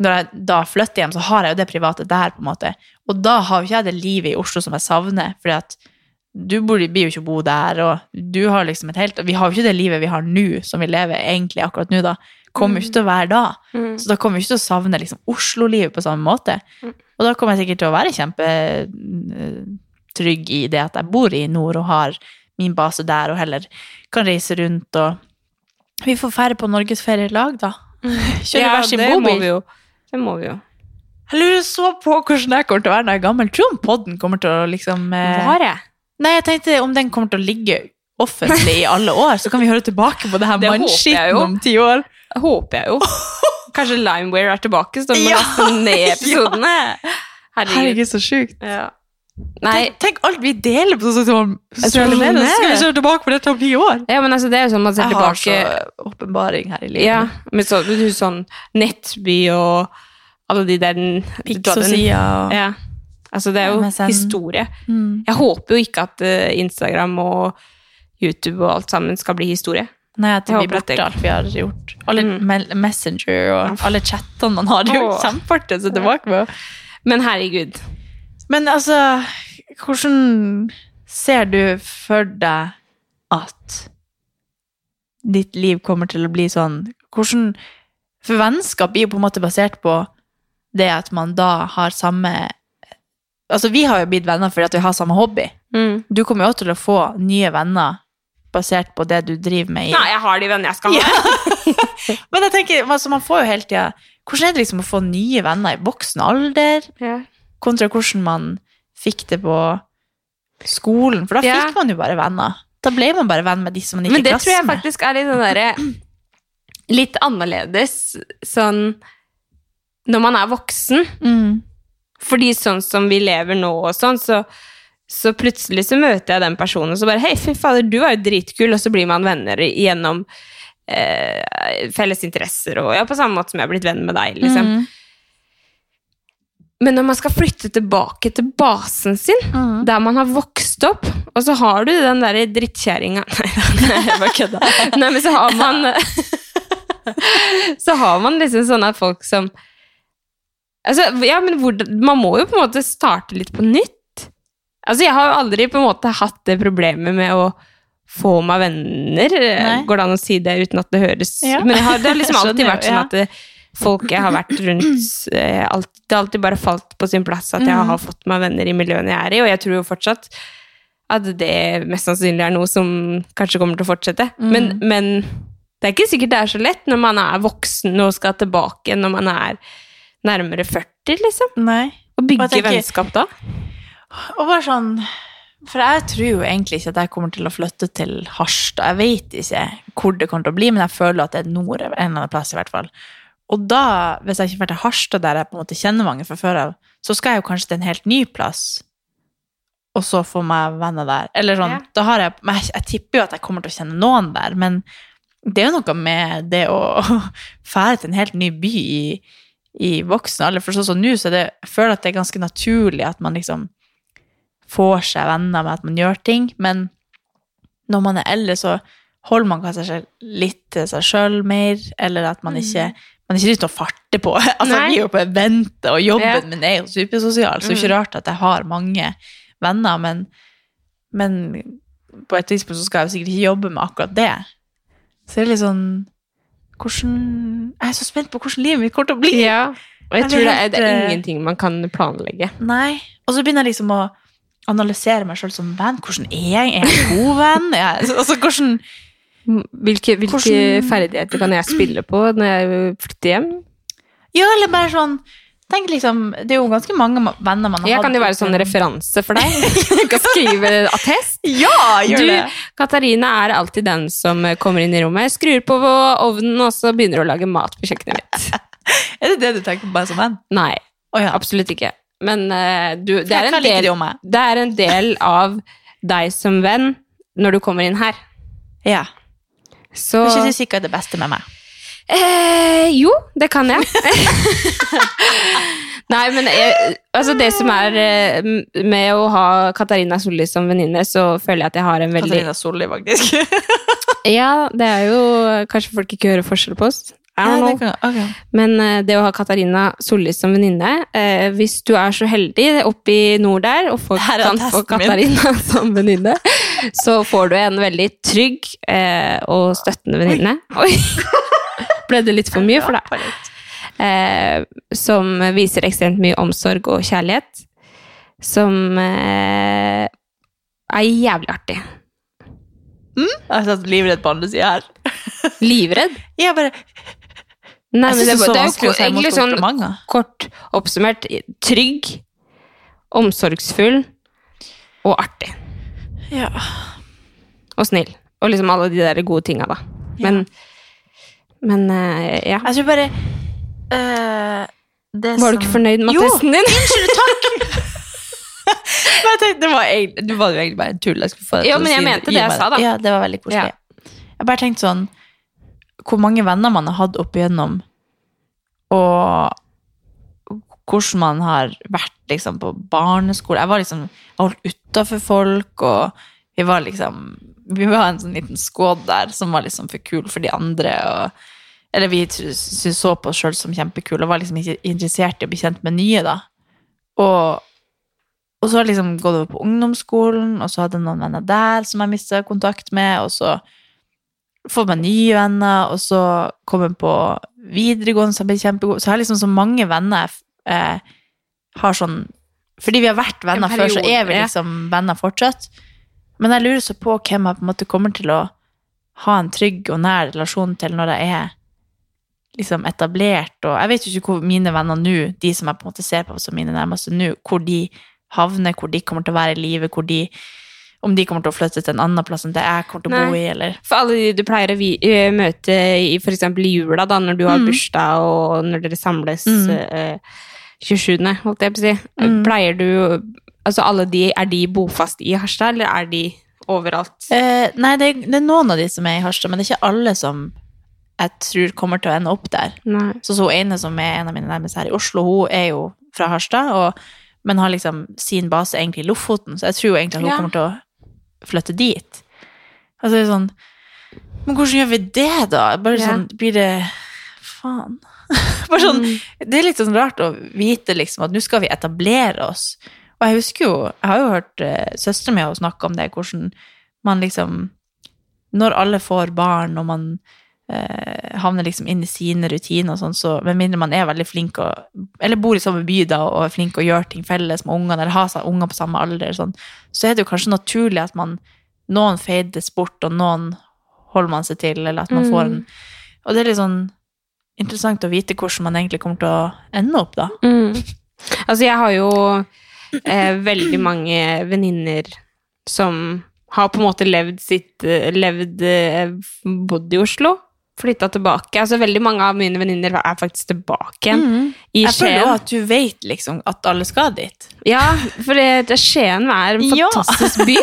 A: når jeg da flytter hjem, så har jeg jo det private der, på en måte. Og da har jo ikke jeg det livet i Oslo som jeg savner, fordi at du bor, blir jo ikke bo der, og du har liksom et helt Vi har jo ikke det livet vi har nå, som vi lever egentlig akkurat nå, da. Kommer jo ikke til å være da.
B: Mm.
A: Så da kommer vi ikke til å savne liksom Oslo-livet på samme måte.
B: Mm.
A: Og da kommer jeg sikkert til å være kjempetrygg i det at jeg bor i nord og har min base der, og heller kan reise rundt og Vi får ferde på norgesferie i lag, da. Kjøre hver sin
B: det
A: bobil.
B: Det må vi jo.
A: Jeg lurer så på hvordan jeg kommer til å være når jeg er gammel. Tror du om podden kommer til å liksom eh,
B: Var jeg?
A: Nei, jeg tenkte om den kommer til å ligge offentlig i alle år, så kan vi høre tilbake på det her mannskitten om ti år.
B: Det Håper jeg jo. Kanskje Limeware er tilbake, så da må
A: Ja.
B: laste ned episodene. Herregud.
A: Herregud, så sjukt.
B: Ja.
A: Tenk, tenk alt vi deler på sosiale medier, så skal vi se tilbake på dette om ti år.
B: ja, men altså, det er jo sånn man ser
A: Jeg har
B: tilbake
A: så åpenbaring her i livet.
B: Ja, med så, du, sånn Nettby og alle de der
A: Pixosia og
B: Ja. Altså, det er jo
A: MSN.
B: historie.
A: mm.
B: Jeg håper jo ikke at eh, Instagram og YouTube og alt sammen skal bli historie.
A: Nei, at det blir borte alt vi har gjort. Alle
B: Mm.
A: Messenger og alle chattene man har. Det er jo kjempeartig å se tilbake på.
B: Men herregud.
A: Men altså, hvordan ser du for deg at ditt liv kommer til å bli sånn hvordan, For vennskap blir jo på en måte basert på det at man da har samme Altså, vi har jo blitt venner fordi at vi har samme hobby.
B: Mm.
A: Du kommer jo også til å få nye venner basert på det du driver med. i
B: Nei, jeg har de vennene jeg skal ha.
A: Men jeg tenker, altså, man får jo hele tida Hvordan er det liksom å få nye venner i voksen alder?
B: Ja.
A: kontra hvordan man fikk det på skolen. For da
B: Ja.
A: fikk man jo bare venner. Da ble man bare venn med de som man gikk
B: Men det tror jeg faktisk er litt sånn derre Litt annerledes sånn når man er voksen.
A: Mm.
B: Fordi sånn som vi lever nå og sånn, så, så plutselig så møter jeg den personen og så bare Hei, fy fader, du er jo dritkul, og så blir man venner gjennom eh, felles interesser og ja, på samme måte som jeg har blitt venn med deg, liksom.
A: Mm.
B: Men når man skal flytte tilbake til basen sin,
A: Mm.
B: der man har vokst opp, og så har du den derre drittkjerringa Nei, jeg bare kødda. Nei, men så har man Så har man liksom sånne folk som Altså, ja, men hvordan, Man må jo på en måte starte litt på nytt. Altså, jeg har jo aldri på en måte hatt det problemet med å få meg venner.
A: Nei.
B: Går det an å si det uten at det høres
A: Ja.
B: Men har, det har liksom alltid vært sånn at det, folk jeg har vært rundt eh, alt, Det har alltid bare falt på sin plass at jeg
A: Mhm.
B: har fått meg venner i miljøene jeg er i, og jeg tror jo fortsatt at det mest sannsynlig er noe som kanskje kommer til å fortsette.
A: Mm.
B: Men, men Det er ikke sikkert det er så lett når man er voksen og skal tilbake når man er nærmere 40, liksom.
A: Nei.
B: Å bygge
A: tenker-
B: vennskap da.
A: Og bare sånn For jeg tror jo egentlig ikke at jeg kommer til å flytte til Harstad. Jeg vet ikke hvor det kommer til å bli, men jeg føler at det er nord, en eller annen plass i hvert fall. Og da, hvis jeg ikke drar til Harstad, der jeg på en måte kjenner mange fra før av, så skal jeg jo kanskje til en helt ny plass, og så få meg venner der. Eller sånn,
B: Ja.
A: da har jeg, men jeg, jeg tipper jo at jeg kommer til å kjenne noen der, men det er jo noe med det å fære til en helt ny by i, i voksen alder. For sånn som nå, så det, jeg føler at det er ganske naturlig at man liksom får seg venner med at man gjør ting, men når man er eldre, så holder man kanskje litt til seg sjøl mer, eller at man ikke man er ikke ute og farter på. Altså,
B: Nei.
A: vi er jo på eventet, og jobben
B: Ja.
A: min er jo supersosial, så det er ikke rart at jeg har mange venner, men, men på et tidspunkt så skal jeg sikkert ikke jobbe med akkurat det. Så det er litt sånn hvordan, Jeg er så spent på hvordan livet mitt kommer til å bli.
B: Ja. Og jeg
A: Jeg
B: tror det er, det er
A: eh,
B: ingenting man kan planlegge.
A: Nei. Og så begynner jeg liksom å analysere meg sjøl som venn. Hvordan er jeg? Er jeg en god venn? Jeg, altså, hvordan
B: Hvilke, hvilke
A: Hvordan-
B: ferdigheter kan jeg spille på når jeg flytter hjem?
A: Ja, eller bare sånn Tenk liksom, Det er jo ganske mange venner man har
B: Jeg
A: hatt
B: kan jo være sånn referanse for deg. Du kan skrive attest.
A: Ja, gjør
B: Du,
A: det!
B: Katarina er alltid den som kommer inn i rommet, skrur på ovnen og så begynner å lage mat på kjøkkenet mitt.
A: Er det det du tenker på bare som venn?
B: Nei,
A: oh, ja.
B: absolutt ikke. Men uh, du, det, er en del, det er en del av deg som venn når du kommer inn her.
A: Ja.
B: Så
A: Du er ikke sikkert det beste med meg.
B: Eh, jo, det kan jeg. Nei, men jeg, altså det som er eh, med å ha Katarina Solli som venninne, så føler jeg at jeg har en veldig
A: Katarina Solli, faktisk.
B: Ja, det er jo Kanskje folk ikke hører forskjell på oss. I
A: Ja, det kan, okay.
B: Men eh, det å ha Katarina Solli som venninne eh, Hvis du er så heldig oppe i nord der, og
A: er
B: kan få
A: Katarina min.
B: Som venninne, så får du en veldig trygg eh, og støttende venninne. Oi! Ble det litt for mye for deg? Eh, som viser ekstremt mye omsorg og kjærlighet. Som eh, er jævlig artig.
A: Jeg har satt livredd på andre sida her.
B: Livredd?
A: Jeg bare
B: Nei,
A: Jeg
B: men det,
A: det
B: det er jo egentlig sånn kort oppsummert trygg, omsorgsfull og artig.
A: Ja.
B: Og snill. Og liksom alle de der gode tinga, da. Men, men uh, ja.
A: Jeg tror bare uh, det
B: Var du ikke fornøyd med
A: Jo.
B: attesten din?
A: Unnskyld, takk! men jeg tenkte, det var egentlig, det var jo egentlig bare en tull. Jeg skulle få
B: Jo, men jeg
A: si
B: mente det jeg sa, da.
A: Ja, det var veldig koselig. Jeg bare tenkte sånn Hvor mange venner man har hatt opp igjennom, og hvordan man har vært liksom på barneskole. Jeg var liksom jeg holdt utafor folk, og vi var liksom Vi var en sånn liten skåd der som var liksom for kul for de andre. og eller vi så på oss sjøl som kjempekule og var liksom ikke interessert i å bli kjent med nye, da. Og, og så har jeg liksom gått over på ungdomsskolen, og så hadde jeg noen venner der som jeg mista kontakt med, og så fått meg nye venner, og så kom jeg på videregående som ble kjempegod. Så jeg har liksom så mange venner jeg eh, har sånn Fordi vi har vært venner før, så er vi liksom venner fortsatt. Men jeg lurer så på hvem jeg på en måte kommer til å ha en trygg og nær relasjon til når jeg er liksom etablert. Og jeg vet jo ikke hvor mine venner nå, de som jeg på en måte ser på som mine nærmeste nå, hvor de havner, hvor de kommer til å være i livet, hvor de om de kommer til å flytte til en annen plass enn det jeg kommer til å bo i, eller
B: For alle de du pleier å vi, møte i i jula, da, når du har
A: Mm.
B: bursdag og når dere samles
A: Mm.
B: uh, 27., holdt jeg på å si,
A: Mm.
B: pleier du Altså alle de, er de bofast i Harstad, eller er de overalt?
A: Eh, nei, det det er noen av de som er i Harstad, men det er ikke alle som jeg tror kommer til å ende opp der.
B: Nei.
A: Så så ene som er en av mine nærmeste her i Oslo, hun er jo fra Harstad, og, men har liksom sin base egentlig i Lofoten, så jeg tror egentlig at hun
B: Ja.
A: kommer til å flytte dit. Altså det er sånn Men hvordan gjør vi det, da? Bare
B: Ja.
A: sånn, blir det Faen. Bare sånn,
B: Mm.
A: Det er litt sånn rart å vite liksom at nå skal vi etablere oss. Og jeg husker jo, jeg har jo hørt uh, søsteren min snakke om det, hvordan man liksom Når alle får barn, og man eh, havner liksom inn i sine rutiner og sånn, så med mindre man er veldig flink og, Eller bor i samme by da, og er flink og gjør ting felles med ungene, eller har seg unger på samme alder, sånn, så er det jo kanskje naturlig at man Noen feides bort, og noen holder man seg til, eller at man får en Og det er litt sånn interessant å vite hvordan man egentlig kommer til å ende opp, da.
B: Mm. Altså, jeg har jo eh, veldig mange venninner som har på en måte levd sitt eh, Levd eh, Bodd i Oslo. Flytta tilbake. Altså, veldig mange av mine venninner er faktisk tilbake igjen i
A: Skien. Jeg føler at du vet liksom at alle skal dit.
B: Ja, for det, Skien er en
A: Ja.
B: fantastisk by.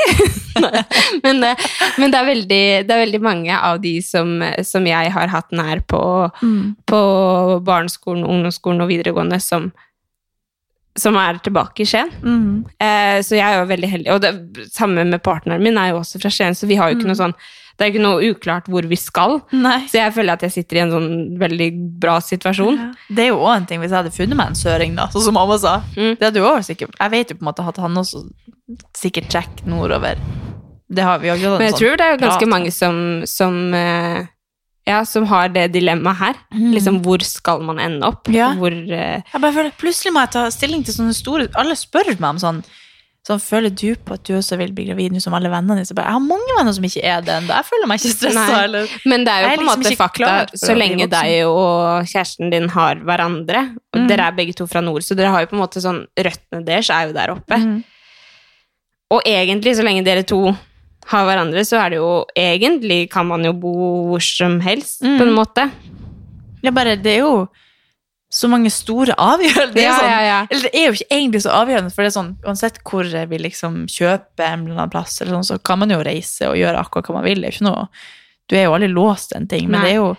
B: men det, men det, er veldig, det er veldig mange av de som, som jeg har hatt nær på, på barneskolen, ungdomsskolen og videregående, som, som er tilbake i Skien.
A: Mm.
B: Eh, så jeg er jo veldig heldig. Og det samme med partneren min er jo også fra Skien, så vi har jo ikke noe sånn Det er ikke noe uklart hvor vi skal.
A: Nei.
B: Så jeg føler at jeg sitter i en sånn veldig bra situasjon.
A: Det er jo òg en ting hvis jeg hadde funnet meg en søring, da, sånn som mamma sa.
B: Mm.
A: Det hadde jo også sikkert Jeg vet jo på en måte at han også sikkert check nordover. Det har vi jo ikke
B: Men jeg
A: sånn
B: tror det er ganske
A: prat.
B: mange som, som eh, ja, som har det dilemmaet her. Liksom, hvor skal man ende opp?
A: Ja.
B: Hvor, uh...
A: Jeg bare føler, Plutselig må jeg ta stilling til sånne store Alle spør meg om sånn Sånn, Føler du på at du også vil bli gravid nå som alle vennene dine? Jeg har mange venner som ikke er det ennå. Jeg føler meg ikke stressa.
B: Men det er jo på en
A: liksom
B: måte fakta, så lenge deg og kjæresten din har hverandre, og
A: Mm.
B: dere er begge to fra nord, så dere har jo på en måte sånn Røttene deres er jo der oppe.
A: Mm.
B: Og egentlig, så lenge dere to har hverandre, så er det jo Egentlig kan man jo bo hvor som helst,
A: Mm.
B: på en måte.
A: Det, er bare, det er jo så mange store avgjørelser. Det
B: Ja,
A: sånn,
B: ja, ja.
A: Eller det er jo ikke egentlig så avgjørende, for det er sånn, uansett hvor vi liksom kjøper en eller annen plass, eller sånn, så kan man jo reise og gjøre akkurat hva man vil. Det er ikke noe, du er jo aldri låst til en ting, men
B: Nei.
A: det er jo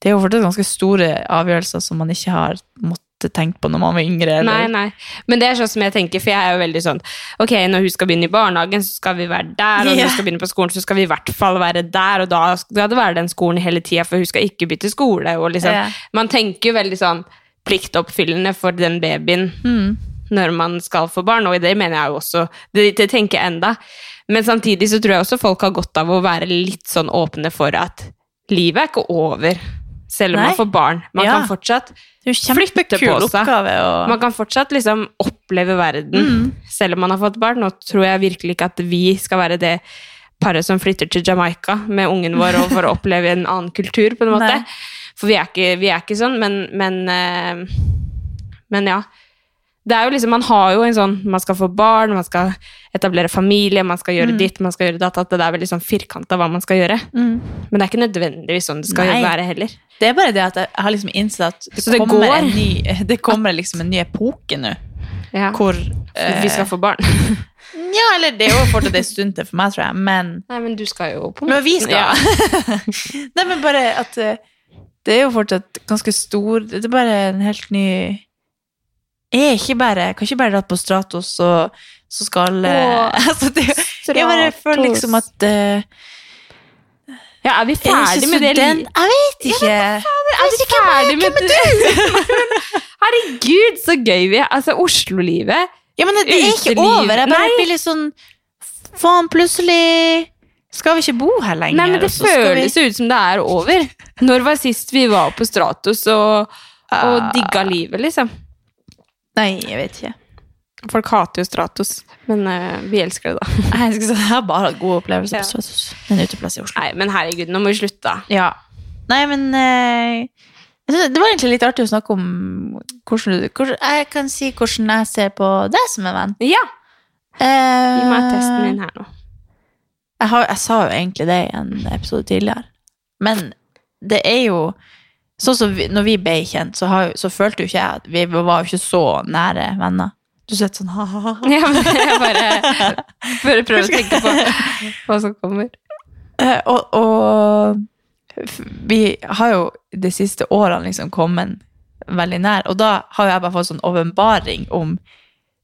A: det er jo fortsatt ganske store avgjørelser som man ikke har måttet tenke på når man var yngre. Eller?
B: Nei, nei. Men det er sånn som jeg tenker, for jeg er jo veldig sånn Ok, når hun skal begynne i barnehagen, så skal vi være der, og når hun skal begynne på skolen, så skal vi i hvert fall være der, og da skal det være den skolen hele tida, for hun skal ikke bytte skole, og liksom
A: Ja.
B: Man tenker jo veldig sånn pliktoppfyllende for den babyen
A: Mm.
B: når man skal få barn, og det mener jeg jo også. Det, det tenker jeg enda. Men samtidig så tror jeg også folk har godt av å være litt sånn åpne for at livet er ikke over. Selv om
A: Nei.
B: man får barn. Man
A: Ja.
B: kan fortsatt Flytte på seg.
A: Og...
B: man kan fortsatt liksom oppleve verden,
A: Mm.
B: selv om man har fått barn. Nå tror jeg virkelig ikke at vi skal være det paret som flytter til Jamaica med ungen vår og for å oppleve en annen kultur, på en måte.
A: Nei.
B: For vi er ikke, vi er ikke sånn, men, men, eh, men ja. Det er jo liksom, Man har jo en sånn Man skal få barn, man skal etablere familie, man skal
A: Mm.
B: gjøre ditt, man skal gjøre datt. At det er veldig sånn firkanta hva man skal gjøre.
A: Mm.
B: Men det er ikke nødvendigvis sånn det skal
A: Nei.
B: være heller.
A: Det er bare det at jeg har liksom innsett at det,
B: det
A: kommer,
B: går?
A: En ny, det kommer liksom en ny epoke nå,
B: Ja.
A: hvor
B: Vi skal få barn.
A: Ja, eller det er jo fortsatt en stund til for meg, tror jeg, men
B: Nei, men du skal jo på
A: Men vi skal.
B: Ja.
A: Nei, men bare at eh, det er jo fortsatt ganske stor Det er bare en helt ny Jeg ikke bare Kan ikke bare dra på Stratos, og så skal eh,
B: Åh,
A: altså, det, Jeg bare føler liksom at uh,
B: Ja, er vi
A: er
B: ferdig med det
A: Jeg
B: vet ikke.
A: Jeg vet ikke.
B: Er vi ferdig med det? Herregud, så gøy vi er. Altså, Oslo-livet.
A: Ja, men det, er ikke over. Jeg bare blir litt sånn Faen, plutselig skal vi ikke bo her lenger.
B: Nei, men det
A: føles vi-
B: ut som det er over. Når var sist vi var på Stratos og, og
A: Ah.
B: digga livet, liksom?
A: Nei, jeg vet ikke.
B: Folk hater jo Stratos, men uh, vi elsker det, da.
A: Jeg, skal si, jeg har bare hatt gode opplevelser
B: Ja.
A: på Stratos. En uteplass i Oslo.
B: Nei, men herregud, nå må vi slutte, da.
A: Ja. Nei, men uh, Det var egentlig litt artig å snakke om hvordan, du- hvordan Jeg kan si hvordan jeg ser på deg som en venn.
B: Ja,
A: Uh,
B: gi meg testen din her nå.
A: Jeg, har, jeg sa jo egentlig det i en episode tidligere. Men det er jo Sånn som vi, når vi ble kjent, så, har, så følte jo ikke jeg at vi var jo ikke så nære venner. Du sitter sånn ha-ha-ha.
B: Ja, jeg bare, bare prøver å tenke på hva som kommer.
A: Eh, og, og vi har jo de siste årene liksom kommet veldig nær, og da har jo jeg bare fått sånn åpenbaring om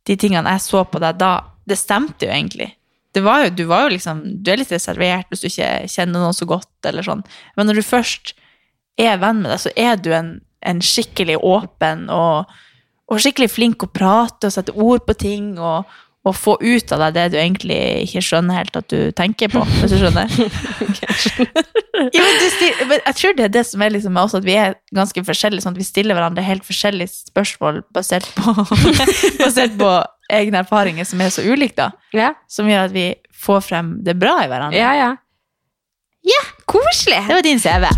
A: de tingene jeg så på deg da. Det stemte jo egentlig. Det var jo, du var jo liksom, du er litt reservert hvis du ikke kjenner noen så godt, eller sånn. Men når du først er venn med deg, så er du en, en skikkelig åpen og, og skikkelig flink å prate og sette ord på ting og, og få ut av deg det du egentlig ikke skjønner helt at du tenker på, hvis du skjønner. Ja, men du stil- men jeg tror det er det som er liksom også, at vi er ganske forskjellige. Sånn at vi stiller hverandre helt forskjellige spørsmål basert på, basert på egne erfaringer som er så ulike, da.
B: Ja,
A: Som gjør at vi får frem det bra i hverandre.
B: ja. ja. Koselig!
A: Det var din CV.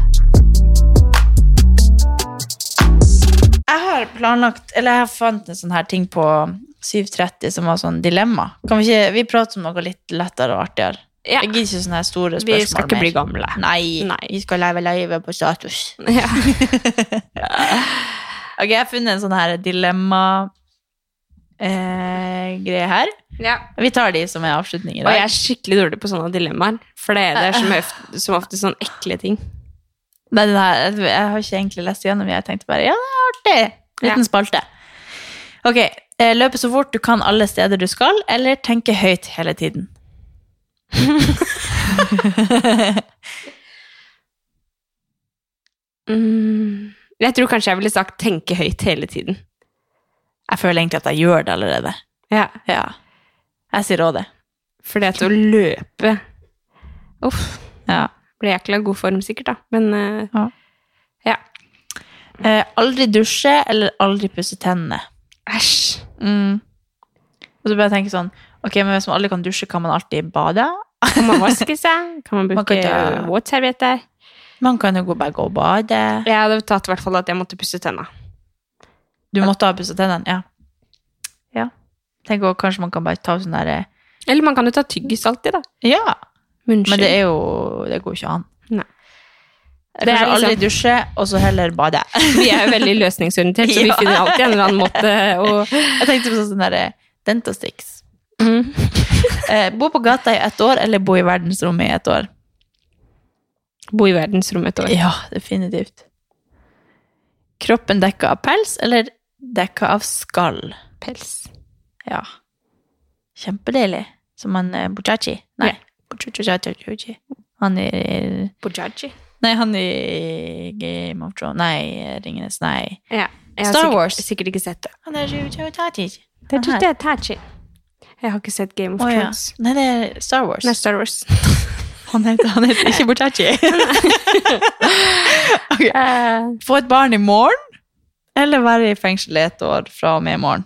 A: Jeg har planlagt, eller jeg har fant en sånn her ting på 7.30 som var sånn dilemma. Kan vi ikke, vi prater om noe litt lettere og artigere.
B: Ja.
A: Jeg gidder ikke sånne store spørsmål mer.
B: Vi skal ikke
A: mer.
B: bli gamle.
A: Nei,
B: Nei.
A: vi skal leve livet på status.
B: Ja.
A: Ok, jeg har funnet en sånn her dilemma eh, her.
B: ja.
A: Vi tar de som er avslutning i
B: Og jeg er skikkelig dårlig på sånne dilemmaer. For det er, det som, er, som ofte sånn ekle ting.
A: Nei, jeg, jeg har ikke egentlig lest igjennom, jeg tenkte bare, ja, det er artig. Liten
B: Ja.
A: spalte. Ok, eh, løpe så fort du kan alle steder du skal, eller tenke høyt hele tiden.
B: Mm. Jeg tror kanskje jeg ville sagt 'tenke høyt' hele tiden.
A: Jeg føler egentlig at jeg gjør det allerede.
B: Ja.
A: Ja. Jeg sier også det.
B: For det å løpe Uff.
A: Ja.
B: Blir jækla god form, sikkert, da. Men eh,
A: Ja.
B: ja.
A: Eh, aldri dusje, eller aldri pusse tennene.
B: Æsj.
A: Mm. Og så bare tenke sånn, ok, men hvis man aldri kan dusje, kan man alltid bade?
B: Kan man vaske seg? Kan man bruke våtservietter?
A: Man kan jo gå bare gå og bade.
B: Jeg hadde tatt i hvert fall at jeg måtte pusse tennene.
A: Du måtte ha pusset tennene, ja. Ja. Tenk også, kanskje man kan bare ta sånn der,
B: Eller man kan jo ta tyggis alltid, da.
A: ja,
B: Munnskyld.
A: men det er jo, det går ikke an.
B: Nei.
A: Det
B: Det er
A: aldri
B: liksom-
A: dusje, og så heller bade.
B: Vi er jo veldig løsningsorientert, så vi
A: Ja.
B: finner alltid en eller annen måte å
A: Jeg tenkte på sånn der dentastix.
B: mm.
A: Eh, bo på gata i ett år, eller bo i verdensrommet i ett år?
B: bo i verdensrommet et år.
A: Ja, definitivt. Kroppen dekka av pels, eller dekka av skall?
B: Pels.
A: Ja. Kjempedeilig. Som en eh, Buchachi. Nei.
B: Ja.
A: Han er
B: Bojaji.
A: Nei, han i Game of Thrones Nei, Ringenes Nei.
B: Ja. Jeg har
A: Star Wars.
B: sikkert ikke sett det.
A: Han er.
B: Det er Tachi. Jeg har ikke sett Game of
A: ja.
B: Thrones.
A: Nei, det er Star Wars.
B: Nei, Star Wars.
A: Han heter, han heter ikke Bojaji. Ok.
B: Eh,
A: Få et barn i morgen, eller være i fengsel i et år fra og med i morgen?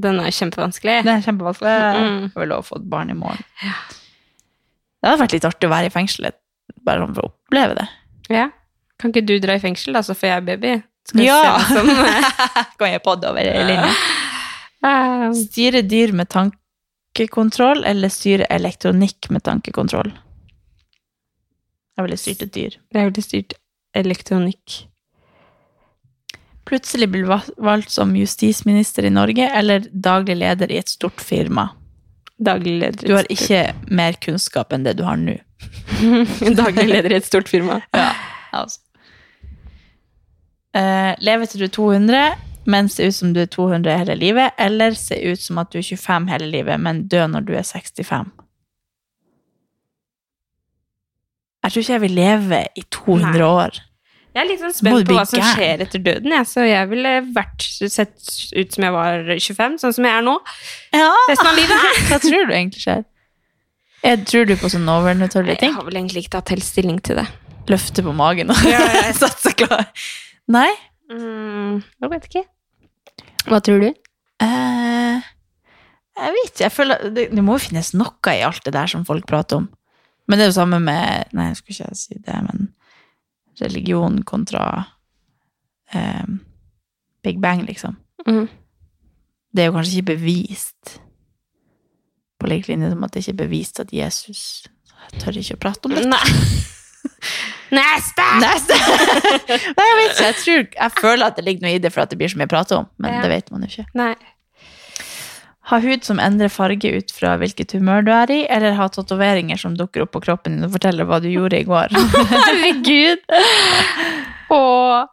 B: den er kjempevanskelig.
A: Det er kjempevanskelig.
B: Mm.
A: Jeg vil lov å få et barn i morgen. Det hadde vært litt artig å være i fengselet, bare sånn for å oppleve det.
B: Ja. Kan ikke du dra i fengsel, da, så får jeg baby? Skal
A: Ja.
B: som
A: kan jeg podde over linja.
B: Um.
A: Styre dyr med tankekontroll, eller styre elektronikk med tankekontroll? Jeg ville styrt et dyr.
B: Jeg ville styrt elektronikk.
A: Plutselig blir valgt som justisminister i Norge, eller daglig leder i et stort firma.
B: Daglig leder.
A: Du har ikke mer kunnskap enn det du har nå.
B: Daglig leder i et stort firma.
A: Ja, altså. Uh, leve til du er 200, men se ut som du er 200 hele livet, eller se ut som at du er 25 hele livet, men dø når du er 65. Jeg tror ikke jeg vil leve i 200
B: Nei.
A: år.
B: Jeg er litt sånn spent på hva som skjer etter døden, jeg. så jeg ville vært sett ut som jeg var 25, sånn som jeg er nå.
A: Ja.
B: Resten av livet.
A: Hva tror du egentlig skjer? Jeg tror du på sånn overnaturlige
B: Jeg har vel egentlig ikke tatt helt stilling til det.
A: Løfte på magen og
B: Ja, ja,
A: seg klar. Nei?
B: Mm, jeg vet ikke.
A: Hva tror du? Uh, jeg vet ikke. Jeg føler, det, det må jo finnes noe i alt det der som folk prater om. Men det er jo samme med Nei, jeg skulle ikke si det, men religion kontra eh, Big Bang, liksom.
B: Mm.
A: Det er jo kanskje ikke bevist på lik linje som at det ikke er bevist at Jesus Jeg tør ikke å prate om det.
B: Nei. Neste!
A: Neste! Nei, jeg vet ikke. Jeg, tror, jeg føler at det ligger noe i det for at det blir så mye å prate om, men
B: Ja.
A: det vet man jo ikke.
B: Nei.
A: Ha hud som endrer farge ut fra hvilket humør du er i, eller ha tatoveringer som dukker opp på kroppen din og forteller hva du gjorde i går.
B: Herregud! Og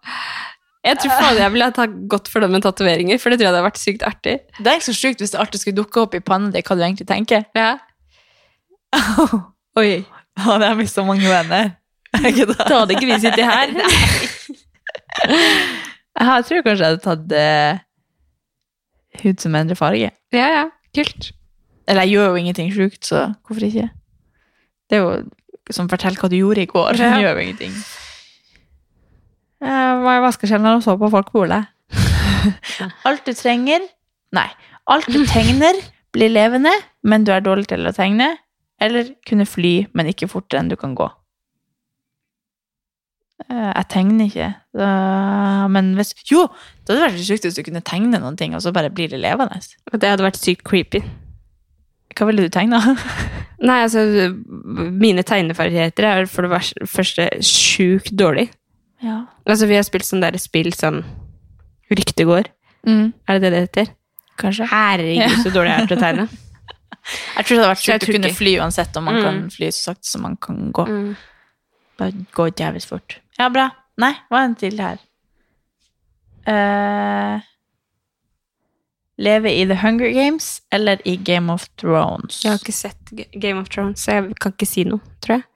B: jeg tror faen jeg ville ha gått for det med tatoveringer, for det tror jeg hadde vært sykt artig.
A: Det er ikke så sjukt hvis det artig skulle dukke opp i pannen din hva du egentlig tenker.
B: Ja.
A: Oi. Ja, det har så mange venner. Da?
B: Da hadde ikke vi sittet her.
A: Jeg tror kanskje jeg hadde tatt eh, hud som endrer farge.
B: Ja, ja. Kult.
A: Eller jeg gjør jo ingenting sjukt, så hvorfor ikke? Det er jo som fortell hva du gjorde i går.
B: Ja.
A: Gjør jo ingenting. Jeg var i vaskekjelleren og så på folk. Alt du trenger Nei. Alt du tegner, blir levende, men du er dårlig til å tegne. Eller kunne fly, men ikke fortere enn du kan gå. Eh, Jeg tegner ikke. Da- men hvis Jo! Det hadde vært sjukt hvis du kunne tegne noen ting, og så bare blir det levende.
B: Det hadde vært sykt creepy.
A: Hva ville du tegne?
B: Nei, altså, mine tegneferdigheter er for det første sjukt dårlig.
A: Ja.
B: Altså, vi har spilt sånn der spill sånn går.
A: Mm,
B: Er det det det heter?
A: kanskje.
B: Herregud, så dårlig jeg er til å tegne.
A: Jeg tror det hadde vært sjukt å kunne fly uansett om man
B: Mm.
A: kan fly så sakte som man kan gå.
B: Mm.
A: Bare gå jævlig fort. Ja, bra. Nei, hva er en til her? Uh, leve i The Hunger Games eller i Game of Thrones?
B: Jeg har ikke sett Game of Thrones, så jeg kan ikke si noe, tror jeg.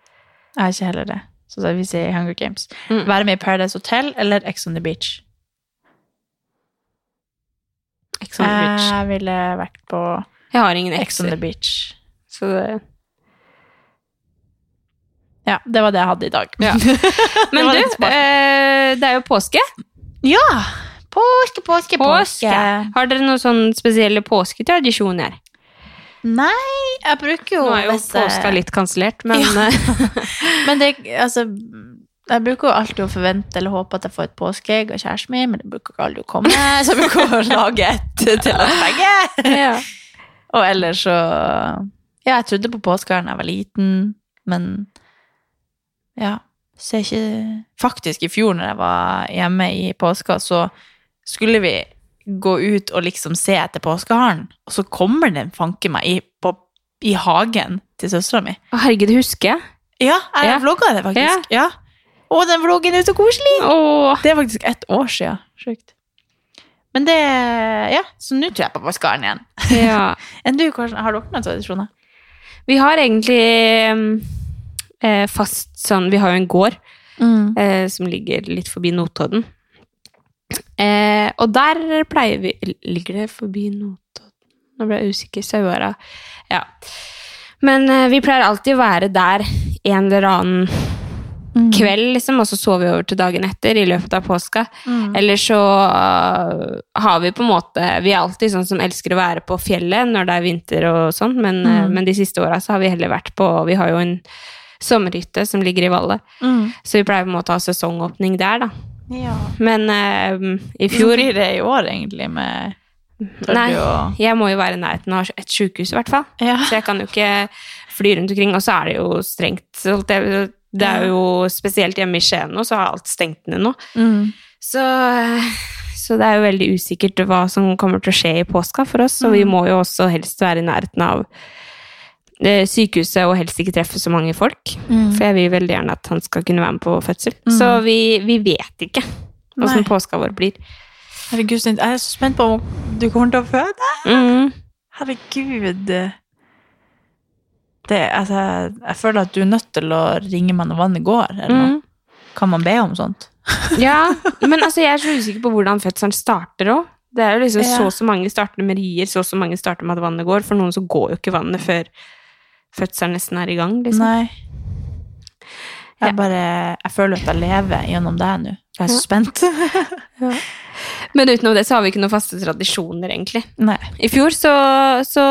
A: Jeg har ikke heller det. Så vi sier Hunger Games.
B: Mm.
A: Være med i Paradise Hotel eller Ex on the Beach?
B: Ex on the Beach.
A: Jeg ville vært på
B: Jeg har ingen
A: Ex on the Beach.
B: så det
A: Ja, det var det jeg hadde i dag.
B: Ja. Men du, eh, det er jo påske.
A: Ja! Påske, påske, påske.
B: Påske. Har dere noen sånne spesielle påsketradisjoner?
A: Nei, jeg bruker jo
B: Nå er jo
A: hvis jeg-
B: påska litt kansellert, men
A: Ja.
B: eh,
A: Men det, altså Jeg bruker jo alltid å forvente eller håpe at jeg får et påskeegg av kjæresten min, men det bruker ikke aldri å komme, så jeg bruker å lage et til oss begge.
B: ja.
A: Og ellers så Ja, jeg trodde på påskeharen da jeg var liten, men ja. Ser ikke Faktisk, i fjor når jeg var hjemme i påska, så skulle vi gå ut og liksom se etter påskeharen, og så kommer den fanke meg i, på, i hagen til søstera mi.
B: Å, Herregud, det husker jeg.
A: Ja, jeg
B: Ja.
A: vlogga det faktisk. Ja. Og den vloggen er så koselig!
B: Åh.
A: Det er faktisk ett år siden. Sjukt. Men det Ja, så nå tror jeg på påskeharen igjen.
B: Ja.
A: Enn du, Karsten, har dere noen tradisjoner?
B: Vi har egentlig eh, fast sånn Vi har jo en gård eh, som ligger litt forbi Notodden. Eh, og der pleier vi Ligger det forbi Notodden? Nå ble jeg usikker. Sauara. Ja. Men eh, vi pleier alltid å være der en eller annen
A: Mm.
B: kveld, liksom, og så sover vi over til dagen etter i løpet av påska.
A: Mm.
B: Eller så uh, har vi på en måte Vi er alltid sånn som elsker å være på fjellet når det er vinter og sånn, men, øh,
A: Mm.
B: men de siste åra så har vi heller vært på Vi har jo en sommerhytte som ligger i Valle,
A: Mm.
B: så vi pleier på en måte å ha sesongåpning der, da.
A: Ja.
B: Men øh, i fjor
A: blir det i år, egentlig, med
B: Nei,
A: og...
B: jeg må jo være i nærheten av et sjukehus, i hvert fall.
A: Ja.
B: Så jeg kan jo ikke fly rundt omkring, og så er det jo strengt. Det, er jo spesielt hjemme i Skien nå, så har alt stengt ned nå.
A: Mm.
B: Så, så det er jo veldig usikkert hva som kommer til å skje i påska for oss, og vi
A: Mm.
B: må jo også helst være i nærheten av sykehuset og helst ikke treffe så mange folk.
A: Mm.
B: For jeg vil veldig gjerne at han skal kunne være med på fødsel.
A: Mm.
B: Så vi, vi vet ikke åssen påska vår blir.
A: Herregud, jeg er så spent på om du kommer til å føde.
B: Mm.
A: Herregud. Det, altså, jeg føler at du er nødt til å ringe meg når vannet går. Eller noe.
B: Mm.
A: Kan man be om sånt?
B: Ja, men altså, jeg er så usikker på hvordan fødselen starter òg. Det er jo liksom
A: Ja.
B: så og så mange starter med rier, så og så mange starter med at vannet går. For noen så går jo ikke vannet før fødselen nesten er i gang. Liksom.
A: Nei. Jeg bare Jeg føler at jeg lever gjennom det nå. Jeg er så spent.
B: Men utenom det så har vi ikke noen faste tradisjoner, egentlig.
A: Nei.
B: I fjor så, så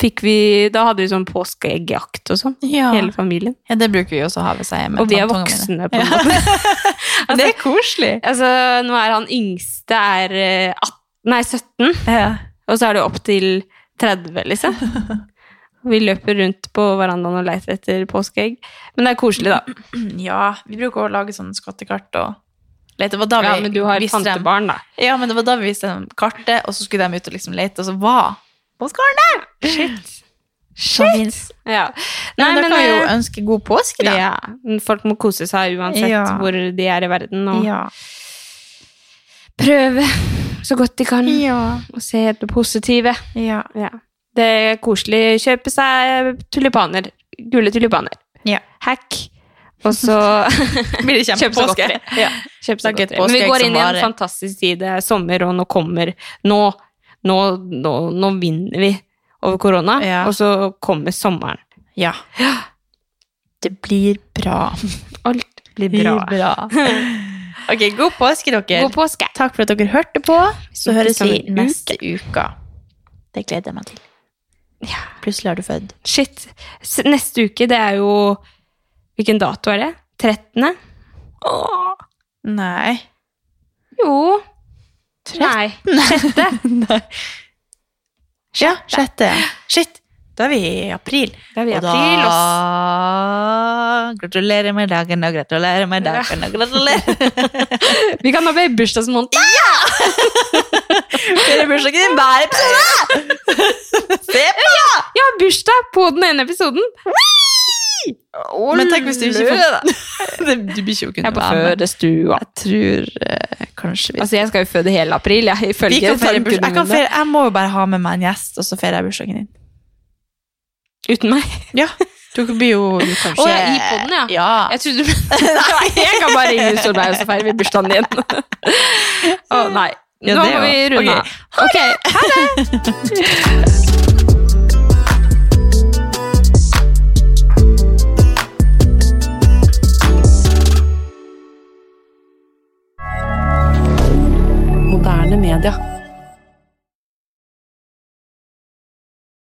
B: fikk vi Da hadde vi sånn påskeeggjakt og sånn,
A: Ja.
B: hele familien.
A: ja, det bruker vi også å ha ved seg hjemme.
B: Og vi er
A: voksne, mine.
B: på en måte.
A: altså, det er koselig.
B: Altså, nå er han yngste er eh, 18, nei, 17,
A: Ja.
B: og så er det opp til 30, liksom. Vi løper rundt på verandaen og leter etter påskeegg. Men det er koselig, da.
A: ja, vi bruker å lage sånne skattekart og lete. Det var da
B: Ja, men du har tantebarn, da.
A: Ja, men det var da vi viste dem kartet, og så skulle de ut og liksom lete, og så var påskeharen der! Shit. Shit.
B: Ja.
A: Nei, men da kan vi jo
B: eh,
A: ønske god påske, da.
B: ja, men folk må kose seg uansett
A: Ja.
B: hvor de er i verden, og
A: Ja.
B: prøve så godt de kan
A: Ja.
B: og se det positive.
A: ja.
B: Ja. Det er koselig. Kjøpe seg tulipaner. Gule tulipaner.
A: Ja.
B: Hack. Og så
A: Blir det
B: kjempepåske.
A: Ja.
B: Kjøp seg godteri. Men vi går inn i en fantastisk tid. Det er sommer, og nå kommer Nå, nå, nå, nå vinner vi over korona,
A: Ja.
B: og så kommer sommeren.
A: ja. Det blir bra.
B: Alt blir bra.
A: blir bra. Ok, god påske, dere.
B: God påske!
A: Takk for at dere hørte på. Så høres vi neste uke. Det gleder jeg meg til.
B: Ja.
A: Plutselig har du født.
B: Shit. Neste uke, det er jo Hvilken dato er det? 13. Åh.
A: Nei.
B: Jo. Nei.
A: Sjette? Nei. Ja, sjette. Shit. Da er vi i april.
B: Da er vi i
A: og
B: april,
A: da Gratulerer med dagen og gratulerer med dagen og gratulerer.
B: Vi kan ha bursdagsmåned.
A: Ja! har bursdagen din hver episode! Se på!
B: Jeg har bursdag på den ene episoden.
A: Men tenk hvis du ikke får Det- Du blir ikke å
B: Jeg
A: kunne være med.
B: fødestua.
A: Jeg tror uh, kanskje vi
B: Altså, jeg skal jo føde hele april, jeg.
A: Jeg, kan jeg må jo bare ha med meg en gjest, og så feirer jeg bursdagen din.
B: Uten meg?
A: Ja. Du blir jo kanskje
B: Å, oh, i poden, ja.
A: ja.
B: Jeg trodde du Nei, jeg kan bare ringe Solveig, og så feirer vi bursdagen din. Å oh, nei.
A: Ja,
B: Nå må vi runde av. Ok, ha det! Okay. moderne media.